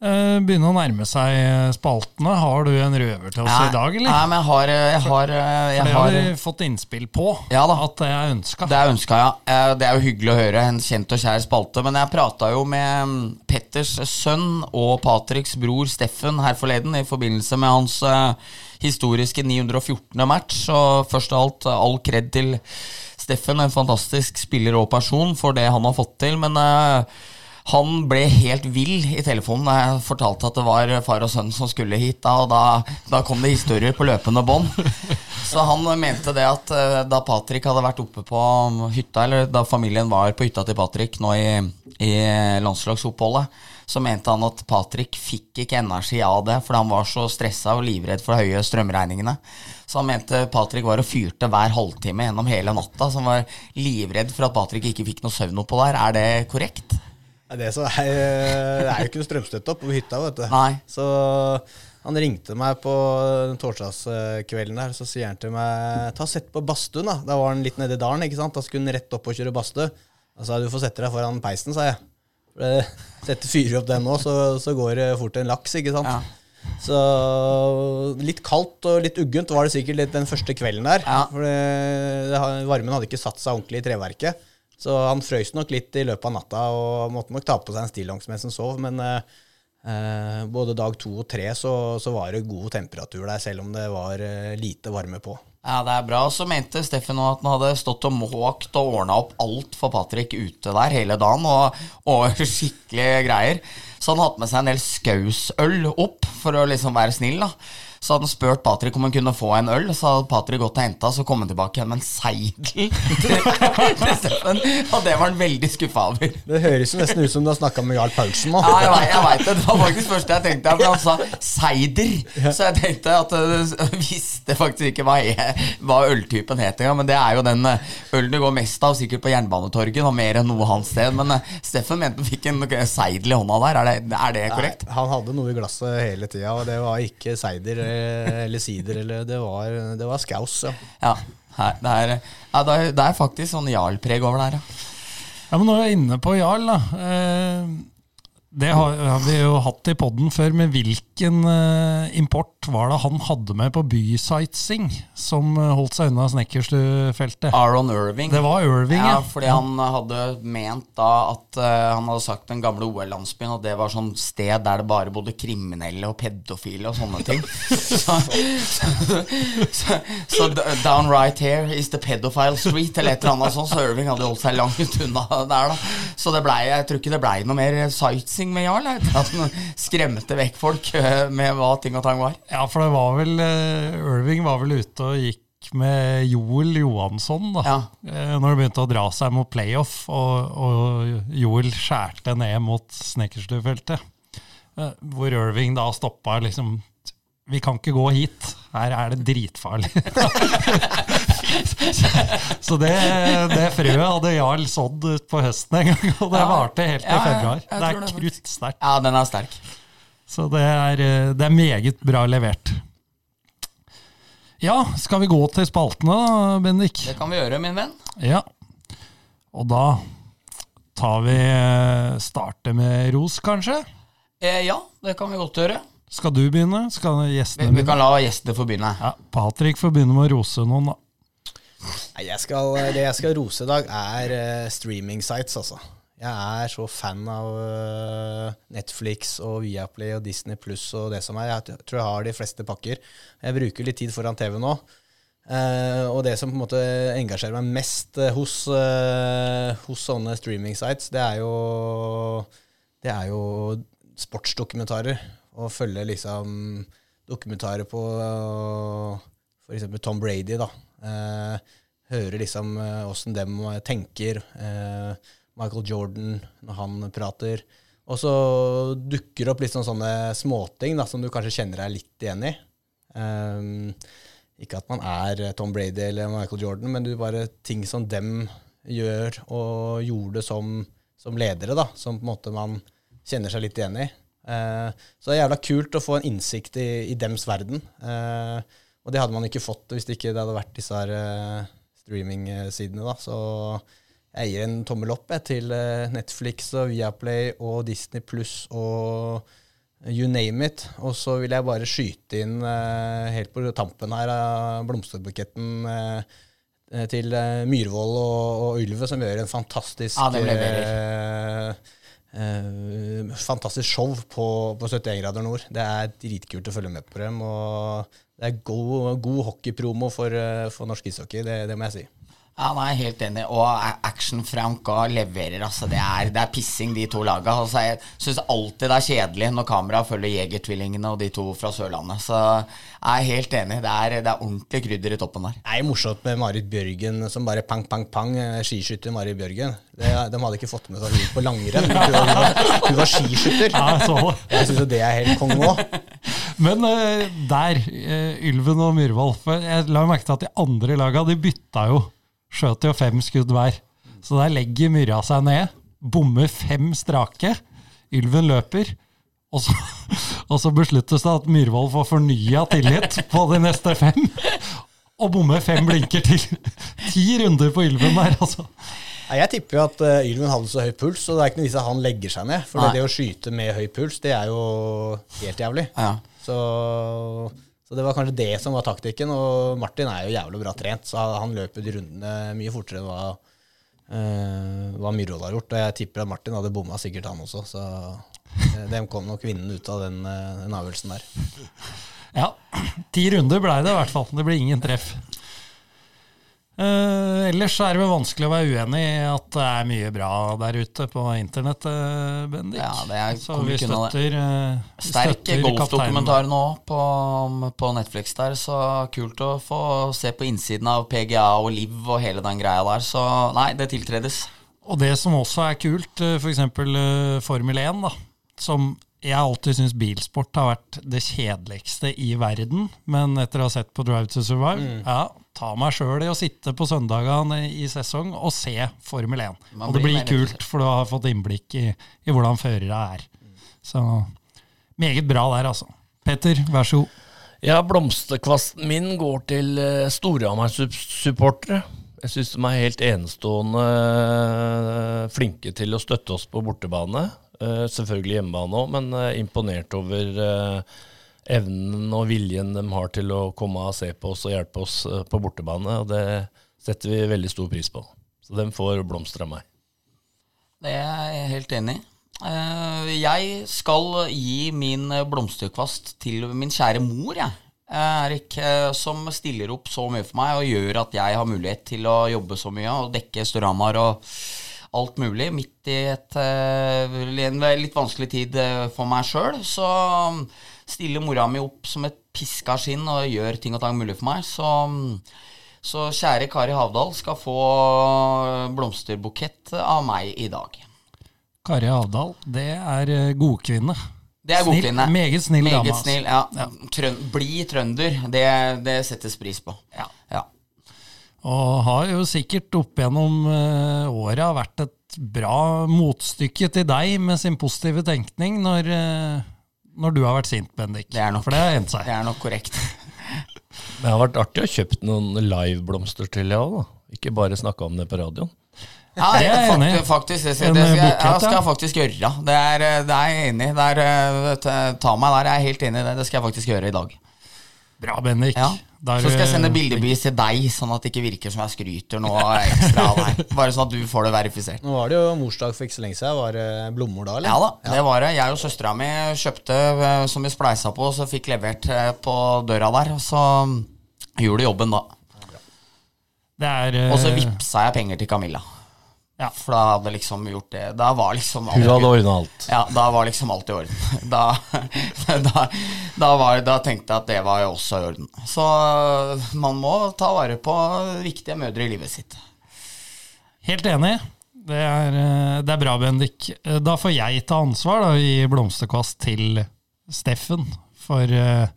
begynner å nærme seg spaltene. Har du en røver til oss i dag, eller? Nei, men jeg har, jeg har, For det har har vi fått innspill på. Ja da. At det er ønska. Det er ønska, ja. Eh, Det er jo hyggelig å høre. En kjent og kjær spalte. Men jeg prata jo med mm, Petters sønn og Patriks bror Steffen her forleden i forbindelse med hans eh, historiske 914. match. Og først av alt, eh, all kred til Steffen, en fantastisk spiller og person, for det han har fått til. Men eh, han ble helt vill i telefonen da jeg fortalte at det var far og sønn som skulle hit. Da, og da, da kom det historier på løpende bånd. Så han mente det at eh, da Patrick hadde vært oppe på hytta, eller da familien var på hytta til Patrick nå i, i landslagsoppholdet, så mente han at Patrick fikk ikke energi av det, fordi han var så stressa og livredd for de høye strømregningene. Så han mente Patrick var og fyrte hver halvtime gjennom hele natta, så han var livredd for at Patrick ikke fikk noe søvn oppå der. Er det korrekt? Det, så er, [LAUGHS] det er jo ikke noe strømstøtte oppe på hytta, vet du. Nei. Så han ringte meg på torsdagskvelden der, så sier han til meg Ta Sett på badstuen, da. Da var han litt nede i dalen, ikke sant. Da skulle han rett opp og kjøre badstue. Da sa jeg du får sette deg foran peisen, sa jeg. [LAUGHS] Setter fyrer opp den nå, så, så går det fort en laks, ikke sant. Ja. Så litt kaldt og litt uggent var det sikkert litt den første kvelden der. Ja. For varmen hadde ikke satt seg ordentlig i treverket. Så han frøys nok litt i løpet av natta og måtte nok ta på seg en stillongs mens han sov. Men eh, eh, både dag to og tre så, så var det god temperatur der, selv om det var eh, lite varme på. Ja, det er bra. Så mente Steffen at han hadde stått og måkt og ordna opp alt for Patrick ute der hele dagen, og, og [LAUGHS] skikkelige greier. Så han hadde med seg en del skausøl opp for å liksom være snill, da. Så hadde han spurt Patrick om han kunne få en øl, så hadde Patrick gått og henta, så kom han tilbake igjen med en seidel til [LAUGHS] Steffen. Og det var han veldig skuffa over. Det høres jo nesten ut som du har snakka med Jarl Paulsen nå. Ja, jeg vet, jeg vet det. Det var faktisk første jeg tenkte. For han sa seider. Så jeg tenkte at jeg [LAUGHS] visste faktisk ikke hva, jeg, hva øltypen het engang. Men det er jo den eh, ølen det går mest av, sikkert på Jernbanetorget. Og mer enn noe annet sted. Men eh, Steffen mente han fikk en seidel i hånda der. Er det, er det korrekt? Nei, han hadde noe i glasset hele tida, og det var ikke seider eh, eller sider. Eller, det, var, det var skaus, ja. Ja. Her, det, er, ja det, er, det er faktisk sånn Jarl-preg over der, ja. Ja, men Nå er jeg inne på Jarl. da. Eh, det har, har vi jo hatt i poden før, men hvilken eh, import var det han hadde med på bysightseeing som eh, holdt seg unna Snekkerstufeltet? Aron Irving. Det var Irving, ja. ja. Fordi han hadde ment da at eh, Han hadde sagt den gamle OL-landsbyen, og det var sånn sted der det bare bodde kriminelle og pedofile og sånne ting. [LAUGHS] så, så, så, så down right here is the pedophile street, eller et eller annet sånt. Så Irving hadde holdt seg langt unna der, da. Så det ble, jeg tror ikke det blei noe mer sightseeing med Jarl. Etter at han skremte vekk folk med hva ting og tang var. Ja, for det var vel eh, Irving var vel ute og gikk med Joel Johansson, da. Ja. Eh, Når det begynte å dra seg mot playoff, og, og Joel skjærte ned mot Snekkerstufeltet. Eh, Hvor Irving da stoppa liksom Vi kan ikke gå hit. Her er det dritfarlig. [LAUGHS] Så det, det frøet hadde Jarl sådd ut på høsten en gang, og det varte helt til ja, februar. Det er kruttsterkt. Ja, den er sterk. Så det er, eh, det er meget bra levert. Ja, skal vi gå til spaltene da, Bendik? Det kan vi gjøre, min venn. Ja. Og da tar vi eh, starte med ros, kanskje? Eh, ja, det kan vi godt gjøre. Skal du begynne? Skal Vi, begynne? vi vi kan la gjestene få begynne. Ja, Patrick får begynne med å rose noen, da. Nei, jeg skal, det jeg skal rose i dag, er streaming sites, altså. Jeg er så fan av eh, Netflix og Viaplay og Disney Pluss og det som er. Jeg tror jeg har de fleste pakker. Jeg bruker litt tid foran TV nå. Eh, og det som på en måte engasjerer meg mest eh, hos, hos sånne streaming sites, det er jo, det er jo sportsdokumentarer. Å følge liksom dokumentarer på f.eks. Tom Brady, da. Høre liksom åssen dem tenker. Eh, Michael Jordan når han prater. Og så dukker det opp litt sånn sånne småting da, som du kanskje kjenner deg litt igjen i. Um, ikke at man er Tom Brady eller Michael Jordan, men du bare ting som dem gjør og gjorde som, som ledere, da, som på en måte man kjenner seg litt igjen i. Uh, så det er jævla kult å få en innsikt i, i dems verden. Uh, og det hadde man ikke fått hvis det ikke hadde vært disse her eh, streamingsidene. da, Så jeg gir en tommel opp jeg, til eh, Netflix og Viaplay og Disney pluss og you name it. Og så vil jeg bare skyte inn eh, helt på tampen her av blomsterbuketten eh, eh, til eh, Myhrvold og, og Ylve, som gjør en fantastisk Ja, eh, fantastisk show på, på 71 grader nord. Det er dritkult å følge med på dem. Og det er god, god hockeypromo for, for norsk ishockey, det, det må jeg si. Ja, nei, jeg er helt enig. Og Action Frank og leverer, altså. Det er, det er pissing, de to laga. Altså, jeg syns alltid det er kjedelig når kameraet følger Jegertvillingene og de to fra Sørlandet. Så jeg er helt enig. Det er, det er ordentlig krydder i toppen der. Det er morsomt med Marit Bjørgen som bare pang, pang, pang. eh, Skiskytter Marit Bjørgen. Det, de hadde ikke fått med seg hun på langrenn. Hun var, hun var skiskytter. Ja, jeg så det. Jeg syns jo det er helt konge òg. Men eh, der, eh, Ylven og Myhrvold Jeg la merke til at de andre laga de bytta jo. Skjøt jo fem skudd hver. Så der legger Myrra seg ned, bommer fem strake. Ylven løper. Og så, [LAUGHS] og så besluttes det at Myhrvold får fornya tillit på de neste fem. Og bommer fem blinker til. [LAUGHS] Ti runder på Ylven der, altså. Jeg tipper jo at uh, Ylven hadde så høy puls, og det er ikke noe vits at han legger seg ned. For Nei. det å skyte med høy puls, det er jo helt jævlig. Ja. Så, så det var kanskje det som var taktikken. Og Martin er jo jævlig bra trent, så han løper de rundene mye fortere enn hva, uh, hva Myhrvold har gjort. Og jeg tipper at Martin hadde bomma sikkert, han også. Så uh, dem kom nok vinnende ut av den, uh, den avgjørelsen der. Ja, ti runder blei det i hvert fall. Det blir ingen treff. Uh, ellers er det vel vanskelig å være uenig i at det er mye bra der ute på internett, uh, Bendik. Ja, det er, Så vi støtter, uh, Sterk golfdokumentar nå på, på, Netflix der, så kult å få se på innsiden av PGA og Liv og hele den greia der. Så nei, det tiltredes. Og det som også er kult, f.eks. Uh, Formel 1, da, som jeg alltid syns bilsport har vært det kjedeligste i verden. Men etter å ha sett på Drive to Survive, mm. ja, ta meg sjøl i å sitte på søndagene i sesong og se Formel 1. Man og det blir kult, for du har fått innblikk i, i hvordan førere er. Så meget bra der, altså. Petter, vær så god. Ja, blomsterkvasten min går til uh, Storhamar-supportere. Jeg syns de er helt enestående uh, flinke til å støtte oss på bortebane. Uh, selvfølgelig hjemmebane òg, men imponert over evnen og viljen de har til å komme og se på oss og hjelpe oss på bortebane. og Det setter vi veldig stor pris på. Så de får blomster av meg. Det er jeg helt enig i. Jeg skal gi min blomsterkvast til min kjære mor, jeg. Erik, som stiller opp så mye for meg og gjør at jeg har mulighet til å jobbe så mye og dekke Storhamar og alt mulig midt i et, eh, en litt vanskelig tid eh, for meg sjøl. Så stiller mora mi opp som et piska skinn og gjør ting og tang mulig for meg. Så, um, så kjære Kari Havdal skal få blomsterbukett av meg i dag. Kari Havdal, det er eh, godkvinne. Det er godkvinne. Meget snill meget dame. Snill, ja. ja. Trøn, bli trønder, det, det, settes pris på. Ja. ja. Og har jo sikkert opp gjennom uh, åra vært et bra motstykke til deg med sin positive tenkning når, uh, når du har vært sint, Bendik. Det er nok, For det har endt seg. Det er nok korrekt. [LAUGHS] det har vært artig å kjøpe noen liveblomster til, jeg òg. Ikke bare snakke om det på radioen. Ja, det er enig. Faktisk, det, skal, det skal, jeg, jeg skal faktisk gjøre. Det er, det er jeg enig i. Ta meg der, jeg er helt enig i det. Det skal jeg faktisk gjøre i dag. Bra, Bendik. Ja. Der, så skal jeg sende bildebevis til deg, sånn at det ikke virker som jeg skryter noe ekstra av deg. Bare sånn at du får det verifisert. Nå var det jo morsdag for ikke så lenge siden. Var det blommor da, eller? Ja da, ja. det var det. Jeg og søstera mi kjøpte eh, som vi spleisa på, så fikk levert eh, på døra der. Og så gjorde jobben da. Er, og så vippsa jeg penger til Camilla. Ja. For da hadde liksom gjort det Da var liksom alt Hun hadde ordna alt? Ja, da var liksom alt i orden. [LAUGHS] Da, da, da, var, da, tenkte jeg at det var jo også i orden. Så man må ta vare på viktige mødre i livet sitt. Helt enig. Det er, det er bra, Bendik. Da får jeg ta ansvar da, i blomsterkast til Steffen for uh,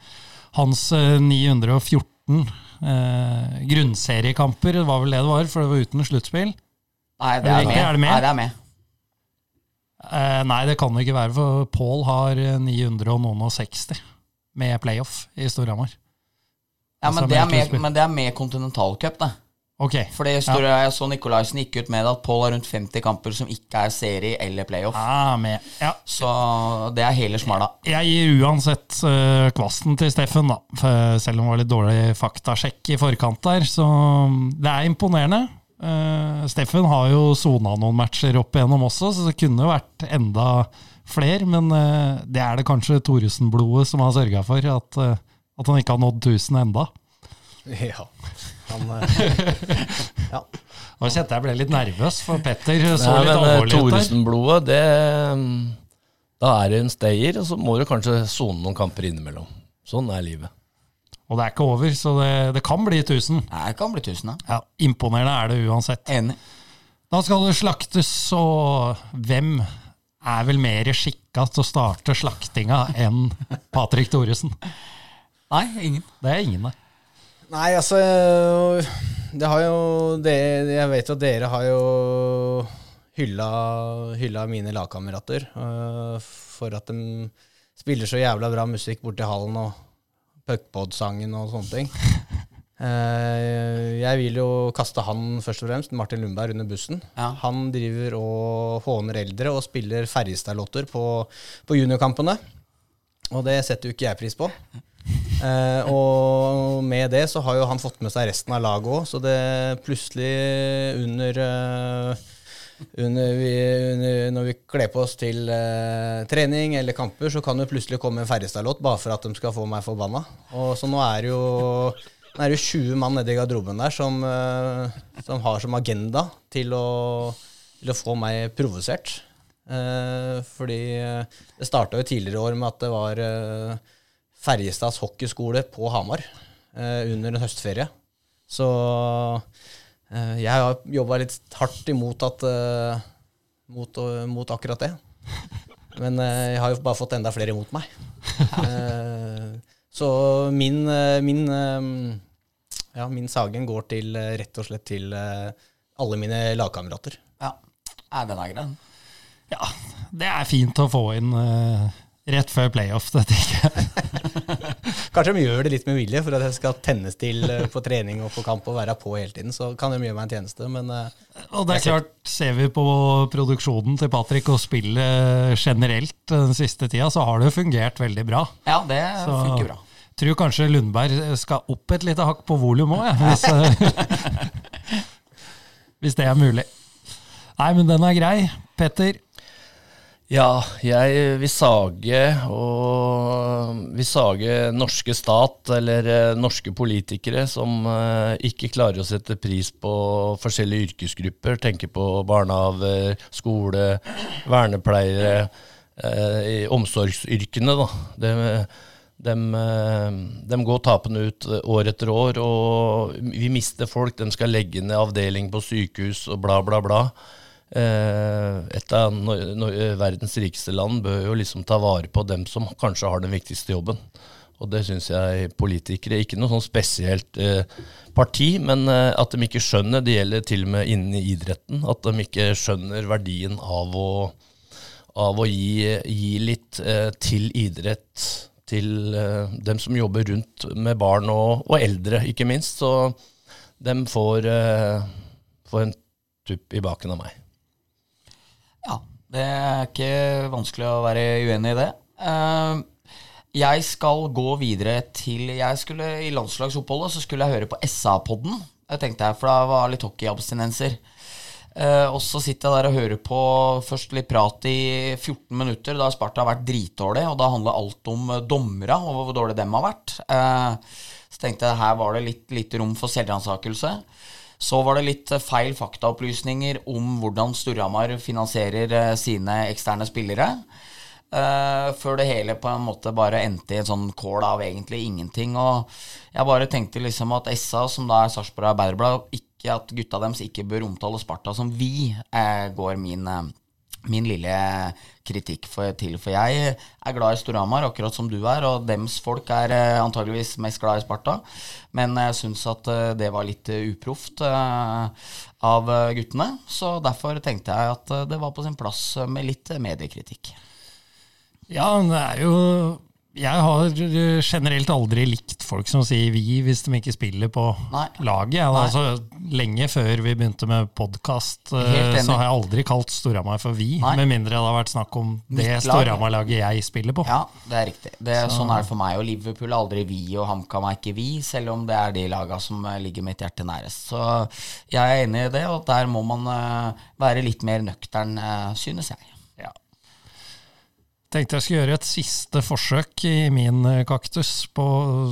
hans 914 uh, grunnseriekamper. Det var vel det det var, for det var uten sluttspill. Nei, det er, med. er det med. Nei, det er med. Nei, det kan det ikke være, for Paul har 960 med playoff i Storhamar. Ja, men, altså, det med, men, det er med kontinentalcup, det. Okay. Fordi står, ja. Jeg så Nikolaisen gikk ut med at Paul har rundt 50 kamper som ikke er serie eller playoff. Ja, med. Ja. Så det er hele smala. Jeg gir uansett uh, kvasten til Steffen, da. selv om det var litt dårlig faktasjekk i forkant der. Så det er imponerende. Uh, Steffen har jo sona noen matcher opp igjennom også, så det kunne vært enda flere. Men uh, det er det kanskje Thoresen-blodet som har sørga for at, uh, at, han ikke har nådd 1000 enda. Ja. Han, [LAUGHS] ja. Nå kjente jeg ble litt nervøs, for Petter så Nei, litt alvorlig ut der. Thoresen-blodet, det Da er det en stayer, og så må du kanskje sone noen kamper innimellom. Sånn er livet. Og det er ikke over, så det, det kan bli 1000. Det kan bli 1000, ja. ja. Imponerende er det uansett. Enig. Da skal det slaktes, og hvem er vel mer skikka til å starte slaktinga enn [LAUGHS] Patrick Thoresen? Nei, ingen. Det er ingen, nei. Nei, altså Det har jo det, Jeg vet jo at dere har jo hylla, hylla mine lagkamerater uh, for at de spiller så jævla bra musikk borti hallen. og Puckpod-sangen og sånne ting. Uh, [LAUGHS] jeg vil jo kaste han først og fremst, Martin Lundberg, under bussen. Ja. Han driver og håner eldre og spiller Ferjestad-låter på, på juniorkampene. Og det setter jo ikke jeg pris på. [LAUGHS] Eh, og med det så har jo han fått med seg resten av laget òg, så det plutselig under, eh, under, vi, under Når vi kler på oss til uh, trening eller kamper, så kan det plutselig komme en Ferjestad-låt bare for at de skal få meg forbanna. Og så nå er det jo nå er det 20 mann nede i garderoben der som, uh, som har som agenda til å, til å få meg provosert. Uh, fordi det starta jo tidligere år med at det var Ferjestads hockeyskole på Hamar under en høstferie. Så jeg har jobba litt hardt imot at eh, mot, mot akkurat det. Men eh, jeg har jo bare fått enda flere imot meg. Eh, så min, eh, min, eh, ja, min sagen går til, eh, rett og slett til eh, alle mine lagkamerater. Ja. Er den er grei. Ja, det er fint å få inn eh, rett før playoff, det tenker jeg. [LAUGHS] Kanskje de gjør det litt med vilje for at jeg skal tennes til eh, på trening og på kamp og være på hele tiden. Så kan de gjøre meg en tjeneste, men eh, Og det er klart, ser vi på produksjonen til Patrick og spillet generelt den siste tida, så har det jo fungert veldig bra. Ja, det Så- funker bra. Tror kanskje Lundberg skal opp et lite hakk på volum òg, hvis, eh, [LAUGHS] hvis det er mulig. Nei, men den er grei. Petter, Ja, jeg vil sage og vil sage norske stat eller eh, norske politikere som eh, ikke klarer å sette pris på forskjellige yrkesgrupper. Tenker på barnehaver, skole, vernepleiere, eh, i omsorgsyrkene. da. Dem, de, de, går tapende ut år etter år, og vi mister folk. De skal legge ned avdeling på sykehus og bla, bla, bla. Eh, et av verdens rikeste land bør jo liksom ta vare på dem som kanskje har den viktigste jobben. Og det syns jeg politikere, ikke noe sånn spesielt eh, parti, men eh, at de ikke skjønner, det gjelder til og med innen idretten, at de ikke skjønner verdien av å, av å gi, gi litt til idrett til dem som jobber rundt med barn og, og eldre, ikke minst. Så de får, får en tupp i baken av meg. Ja, det er ikke vanskelig å være uenig i det. Eh, jeg skal gå videre til Jeg skulle I landslagsoppholdet så skulle jeg høre på SA-podden. Jeg tenkte jeg, For det var litt hockeyabstinenser. Uh, og så sitter jeg der og hører på først litt prat i 14 minutter, da Sparta har vært dritdårlig. Og da handler alt om dommera og hvor dårlig dem har vært. Uh, så tenkte jeg her var det litt lite rom for selvransakelse. Så var det litt eh, feil faktaopplysninger om hvordan Storhamar finansierer eh, sine eksterne spillere. Uh, før det hele på en måte bare endte i en sånn kål av egentlig ingenting. Og jeg bare tenkte liksom at SA, som da er Sarpsborg Arbeiderblad, ikke at gutta deres ikke bør omtale Sparta som vi, uh, går min, eh, min lille kritikk for, til. For jeg er glad i Storhamar, akkurat som du er, og dems folk er eh, antageligvis mest glad i Sparta. Men jeg syns at eh, det var litt eh, uproft av guttene. Så derfor tenkte jeg at det var på sin plass med litt mediekritikk. Ja, det er jo Jeg har generelt aldri likt folk som sier vi hvis de ikke spiller på Nei. laget. Altså, lenge før vi begynte med podkast, så har jeg aldri kalt Storhamar for vi. Nei. Med mindre det har vært snakk om det. Storhamar-laget jeg spiller på. Ja, det er riktig. Det, sånn er det for meg. Og Liverpool er aldri vi, og HamKam er ikke vi, selv om det er de laga som eh, ligger mitt hjerte nærest. Så jeg er enig i det, og der må man eh, være litt mer nøktern, eh, synes jeg. Tenkte jeg skulle gjøre et siste forsøk i min eh, kaktus, på,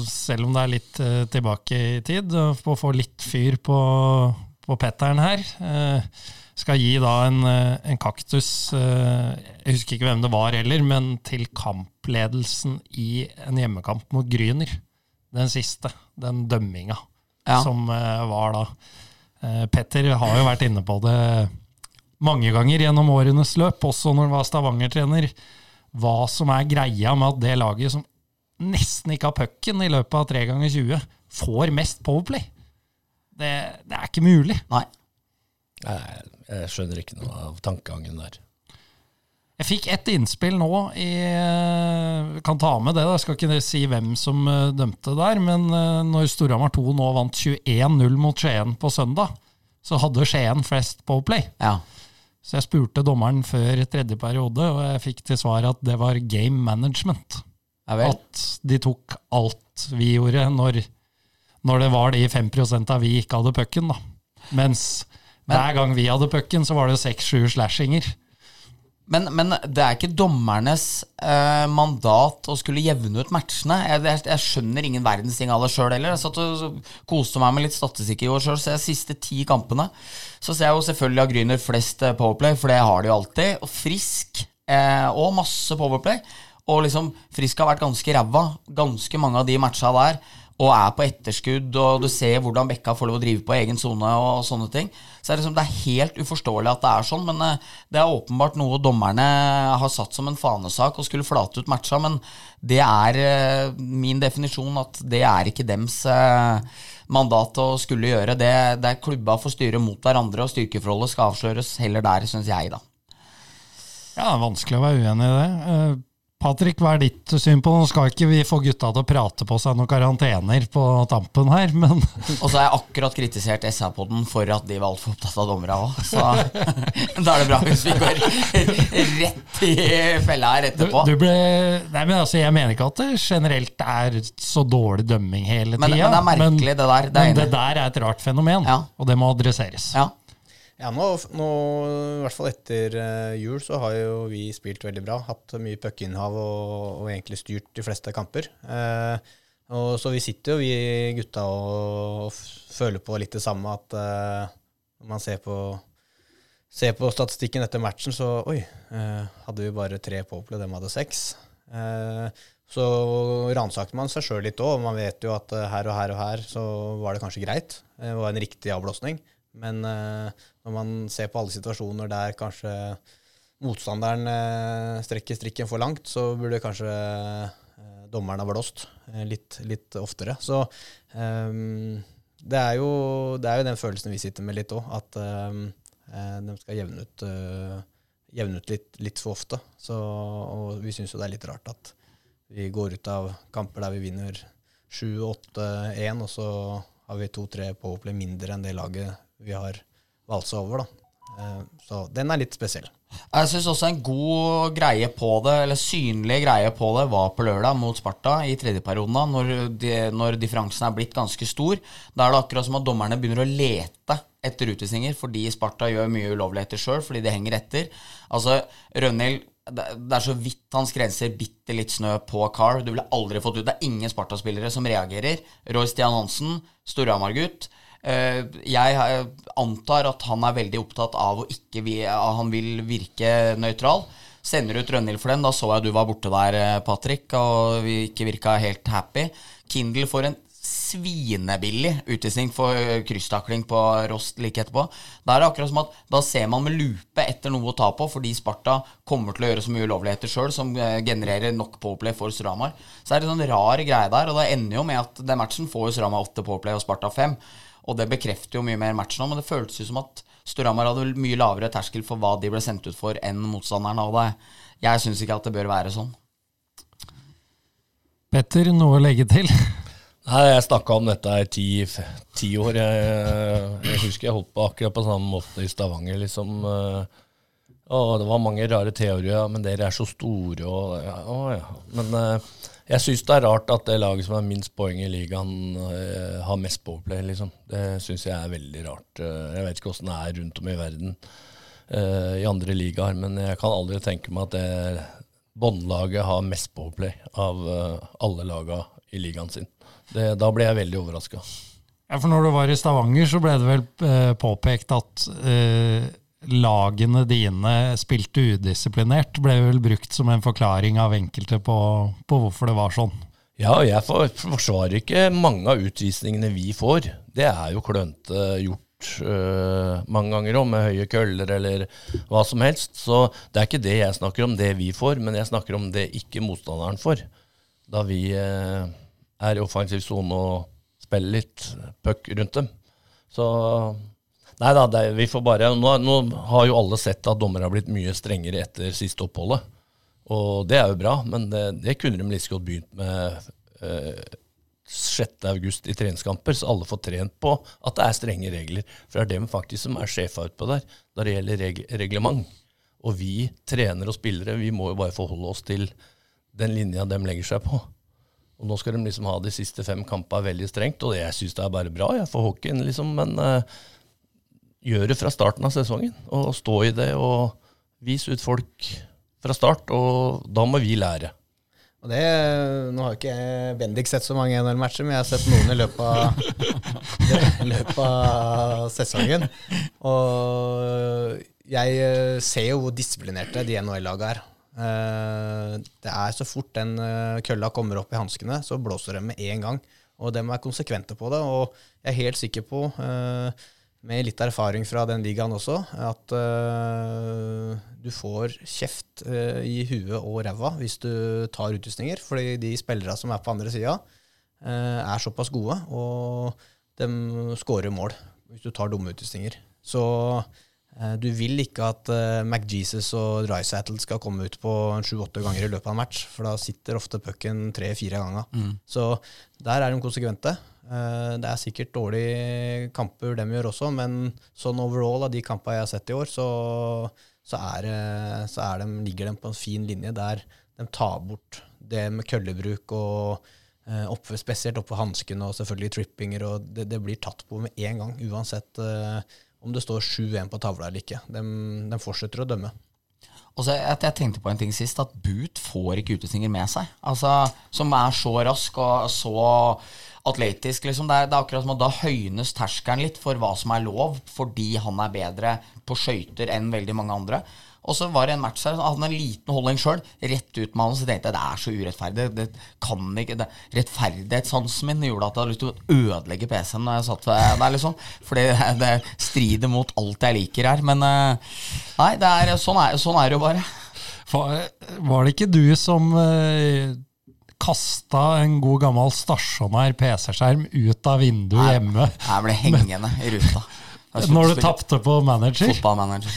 selv om det er litt eh, tilbake i tid, og på å få litt fyr på, på Petteren her. Eh, skal gi da en, eh, en kaktus eh, Jeg husker ikke hvem det var heller, men til kampledelsen i en hjemmekamp mot Gryner. Den siste. Den dømminga Ja. som eh, var da. Eh, Petter har jo vært inne på det mange ganger gjennom årenes løp, også når han var Stavanger-trener, hva som er greia med at det laget som nesten ikke har pucken i løpet av 3 ganger 20, får mest powerplay. Det, det er ikke mulig. Nei. Jeg, jeg skjønner ikke noe av tankegangen der. Jeg fikk ett innspill nå i eh, Kan ta med det, da. Jeg skal ikke si hvem som eh, dømte der. Men eh, når Storhamar 2 nå vant 21-0 mot Skien på søndag, så hadde Skien flest powerplay. Ja. Så jeg spurte dommeren før tredje periode, og jeg fikk til svar at det var game management. Ja. At de tok alt vi gjorde når, når det var de 5% av vi ikke hadde pucken. Mens Men, hver gang vi hadde pucken, så var det seks-sju slashinger. Men, men det er ikke dommernes eh, mandat å skulle jevne ut matchene. Jeg, jeg, jeg skjønner ingen verdens ting av det sjøl heller. Jeg satt og koste meg med litt statistikk i går sjøl. Så de siste ti kampene så ser jeg jo selvfølgelig av Grüner flest eh, powerplay, for det har de jo alltid. Og Frisk eh, og masse powerplay. Og liksom Frisk har vært ganske ræva ganske mange av de matcha der og er på etterskudd, og du ser hvordan Bekka får lov å drive på egen sone og sånne ting. Så er det liksom, det er helt uforståelig at det er sånn, men eh, det er åpenbart noe dommerne har satt som en fanesak og skulle flate ut matcha, men det er eh, min definisjon at det er ikke dems eh, mandat å skulle gjøre. Det, det er klubba får styre mot hverandre, og styrkeforholdet skal avsløres heller der, syns jeg, da. Ja, det er vanskelig å være uenig i det. Patrick, hva er ditt syn på Nå skal ikke vi få gutta til å prate på seg noen karantener på tampen her, men [LAUGHS] Og så har jeg akkurat kritisert SA-poden for at de var altfor opptatt av dommere òg, så [LAUGHS] da er det bra hvis vi går [LAUGHS] rett i fella her etterpå. Du, du ble, nei, men altså, Jeg mener ikke at det generelt er så dårlig dømming hele tida. Men, men det er merkelig, det der. Det men det der er et rart fenomen, Ja. og det må adresseres. ja. Ja, nå, nå, i hvert fall etter uh, jul, så har jo vi spilt veldig bra. Hatt mye puckinnhav og, og egentlig styrt de fleste kamper. Eh, og Så vi sitter jo, vi gutta, og, og føler på litt det samme. At eh, når man ser på, ser på statistikken etter matchen, så oi, eh, hadde vi bare tre påplay, og dem hadde seks. Eh, så ransaker man seg sjøl litt òg. Man vet jo at eh, her og her og her så var det kanskje greit. Det var en riktig avblåsning. Men eh, når man ser på alle situasjoner der kanskje motstanderen eh, strekker strikken for langt, så burde kanskje eh, dommeren ha blåst litt, litt oftere. Så um, det, er jo, det er jo den følelsen vi sitter med litt òg, at eh, de skal jevne ut, uh, jevne ut litt, litt for ofte. Så, og vi syns jo det er litt rart at vi går ut av kamper der vi vinner 7-8-1, og så har vi to-tre powerplay mindre enn det laget vi har valsa over. da. Eh, Så den er litt spesiell. Jeg syns også en god greie på det, eller synlig greie på det, var på lørdag mot Sparta i tredje perioden, når, når differansen er blitt ganske stor. Da er det akkurat som at dommerne begynner å lete etter utvisninger fordi Sparta gjør mye ulovligheter sjøl, fordi de henger etter. Altså, Rønhild det er så vidt han skrenser bitte litt snø på Carr. Du ville aldri fått ut Det er ingen Sparta-spillere som reagerer. Roy Stian Hansen, Storhamar-gutt. Eh, Jeg eh, antar at han er veldig opptatt av å ikke Han vil virke nøytral. Sender ut Rønhild for den. Da så jeg du var borte der, eh, Patrick, og vi ikke virka helt happy. Kindle får en svinebillig utvisning for krysstakling på Rost like etterpå. Da er det akkurat som at da ser man med lupe etter noe å ta på, fordi Sparta kommer til å gjøre så mye ulovligheter sjøl som genererer nok påplay for Suramar. Så er det en sånn rar greie der, og det ender jo med at den matchen får jo Suramar åtte påplay og Sparta fem. Og det bekrefter jo mye mer matchen nå, men det føltes jo som at Storhamar hadde vel mye lavere terskel for hva de ble sendt ut for enn motstanderen av deg. jeg syns ikke at det bør være sånn. Petter, noe å legge til? Nei, jeg snakka om dette i ti, ti år. Jeg, jeg husker jeg holdt på akkurat på samme måte i Stavanger. liksom. Å, det var mange rare teorier, men dere er så store og Å ja. Men eh, jeg syns det er rart at det laget som har minst poeng i ligaen, uh, har mest powerplay, liksom. Det syns jeg er veldig rart. Uh, jeg vet ikke åssen det er rundt om i verden uh, i andre ligaer, men jeg kan aldri tenke meg at det båndlaget har mest powerplay av alle laga i ligaen sin. Det, da ble jeg veldig overraska. Ja, for når du var i Stavanger, så ble det vel påpekt at lagene dine spilte udisiplinert. Ble vel brukt som en forklaring av enkelte på, på hvorfor det var sånn. Ja, jeg forsvarer ikke mange av utvisningene vi får. Det er jo klønete gjort øh, mange ganger òg, med høye køller eller hva som helst. Så det er ikke det jeg snakker om, det vi får, men jeg snakker om det ikke motstanderen får. Da vi øh, er i offensiv sone og spiller litt puck rundt dem. Så Nei da, det, vi får bare nå, nå har jo alle sett at dommere har blitt mye strengere etter siste oppholdet. Og det er jo bra, men det, det kunne de like godt begynt med eh, 6. august i treningskamper, så alle får trent på at det er strenge regler. For det er dem faktisk som er sjefa utpå der når det gjelder reg reglement. Og vi trenere og spillere vi må jo bare forholde oss til den linja de legger seg på. Og nå skal de liksom ha de siste fem kampene veldig strengt, og jeg syns det er bare bra jeg, for hockeyen, liksom. Men uh, gjør det fra starten av sesongen, og stå i det, og vise ut folk fra start. Og da må vi lære. Og det, nå har ikke Bendik sett så mange NHL-matcher, men jeg har sett noen i løpet av, [LAUGHS] løpet av sesongen. Og jeg eh, ser jo hvor disiplinerte de NHL-laga er. Eh, det er så fort den eh, kølla kommer opp i hanskene, så blåser de med en gang. Og de er konsekvente på det. Og jeg er helt sikker på, med litt erfaring fra den ligaen også, at du får kjeft i huet og ræva hvis du tar utvisninger. Fordi de spillerne som er på andre sida, er såpass gode, og de skårer mål hvis du tar dumme utvisninger. Så du vil ikke at uh, McJesus og Drysaddle skal komme ut på sju-åtte ganger i løpet av en match, for da sitter ofte pucken tre-fire ganger. Mm. Så der er de konsekvente. Uh, det er sikkert dårlige kamper de gjør også, men sånn overall av de kampene jeg har sett i år, så, så, er, så er de, ligger de på en fin linje der de tar bort det med køllebruk og opp, oppe, spesielt oppå hansken og selvfølgelig trippinger, og det, det, blir tatt på med en gang, uansett. Om det står 7-1 på tavla eller ikke. De, de fortsetter å dømme. Og så jeg, jeg, tenkte på en ting sist, at Boot får ikke utestinger med seg. Altså, Som er så rask og så atletisk. Liksom. Det, er, det er akkurat som at da høynes terskelen litt for hva som er lov, fordi han er bedre på skøyter enn veldig mange andre. Og så var det en match her, han hadde en liten holdning sjøl, rett ut med han, så tenkte jeg det er så urettferdig. Det kan ikke, det, Rettferdighetssansen min gjorde at jeg hadde lyst til å ødelegge PC-en når jeg satt der, liksom. For [LAUGHS] det, strider mot alt jeg liker her. Men eh, nei, det er, sånn, er, sånn er det jo bare. Var det ikke du som eh, kasta en god gammel stasjonær PC-skjerm ut av vinduet hjemme? Jeg ble [LAUGHS] hengende i ruta. Når du tapte på manager? Fotballmanager.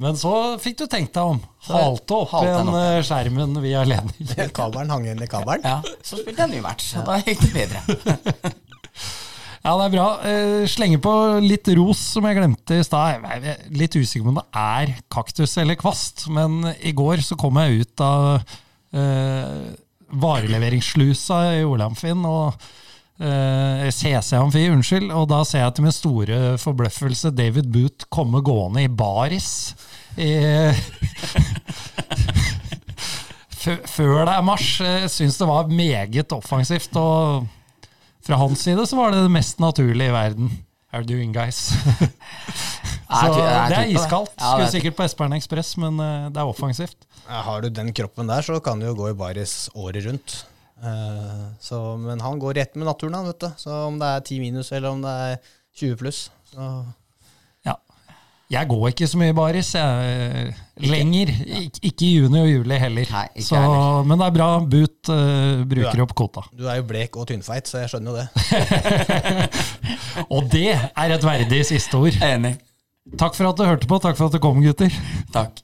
Men så fikk du tenkt deg om. Halte opp igjen opp. vi skjermen via ledning. [LAUGHS] kabelen hang igjen i kabelen. Ja, Så spilte jeg ny match, og da gikk det bedre. [LAUGHS] ja, det er bra. Eh, slenge på litt ros, som jeg glemte i stad. Jeg er litt usikker på om det er kaktus eller kvast, men i går så kom jeg ut av uh, vareleveringsslusa i Olamfinn. og Uh, CC Amfi, unnskyld. Og da ser jeg til min store forbløffelse David Boot komme gående i baris. [LAUGHS] Uh, før det er marsj. Jeg syns det var meget offensivt. Og fra hans side så var det det mest naturlige i verden. How are you doing, guys? [LAUGHS] så det er iskaldt. Skulle sikkert på Espern Ekspress, men eh, det er offensivt. Har du den kroppen der, så kan du jo gå i baris året rundt. Uh, så, men han går rett med naturen, han, vet du. Så om det er 10 minus eller om det er 20 pluss. Så. Ja. Jeg går ikke så mye baris jeg, lenger. Ik ikke i juni og juli heller. Nei, så, heller. Men det er bra. Boot uh, bruker er, opp kvota. Du er jo blek og tynnfeit, så jeg skjønner jo det. [LAUGHS] og det er et verdig siste ord. Enig. Takk for at du hørte på. Takk for at du kom, gutter. Takk.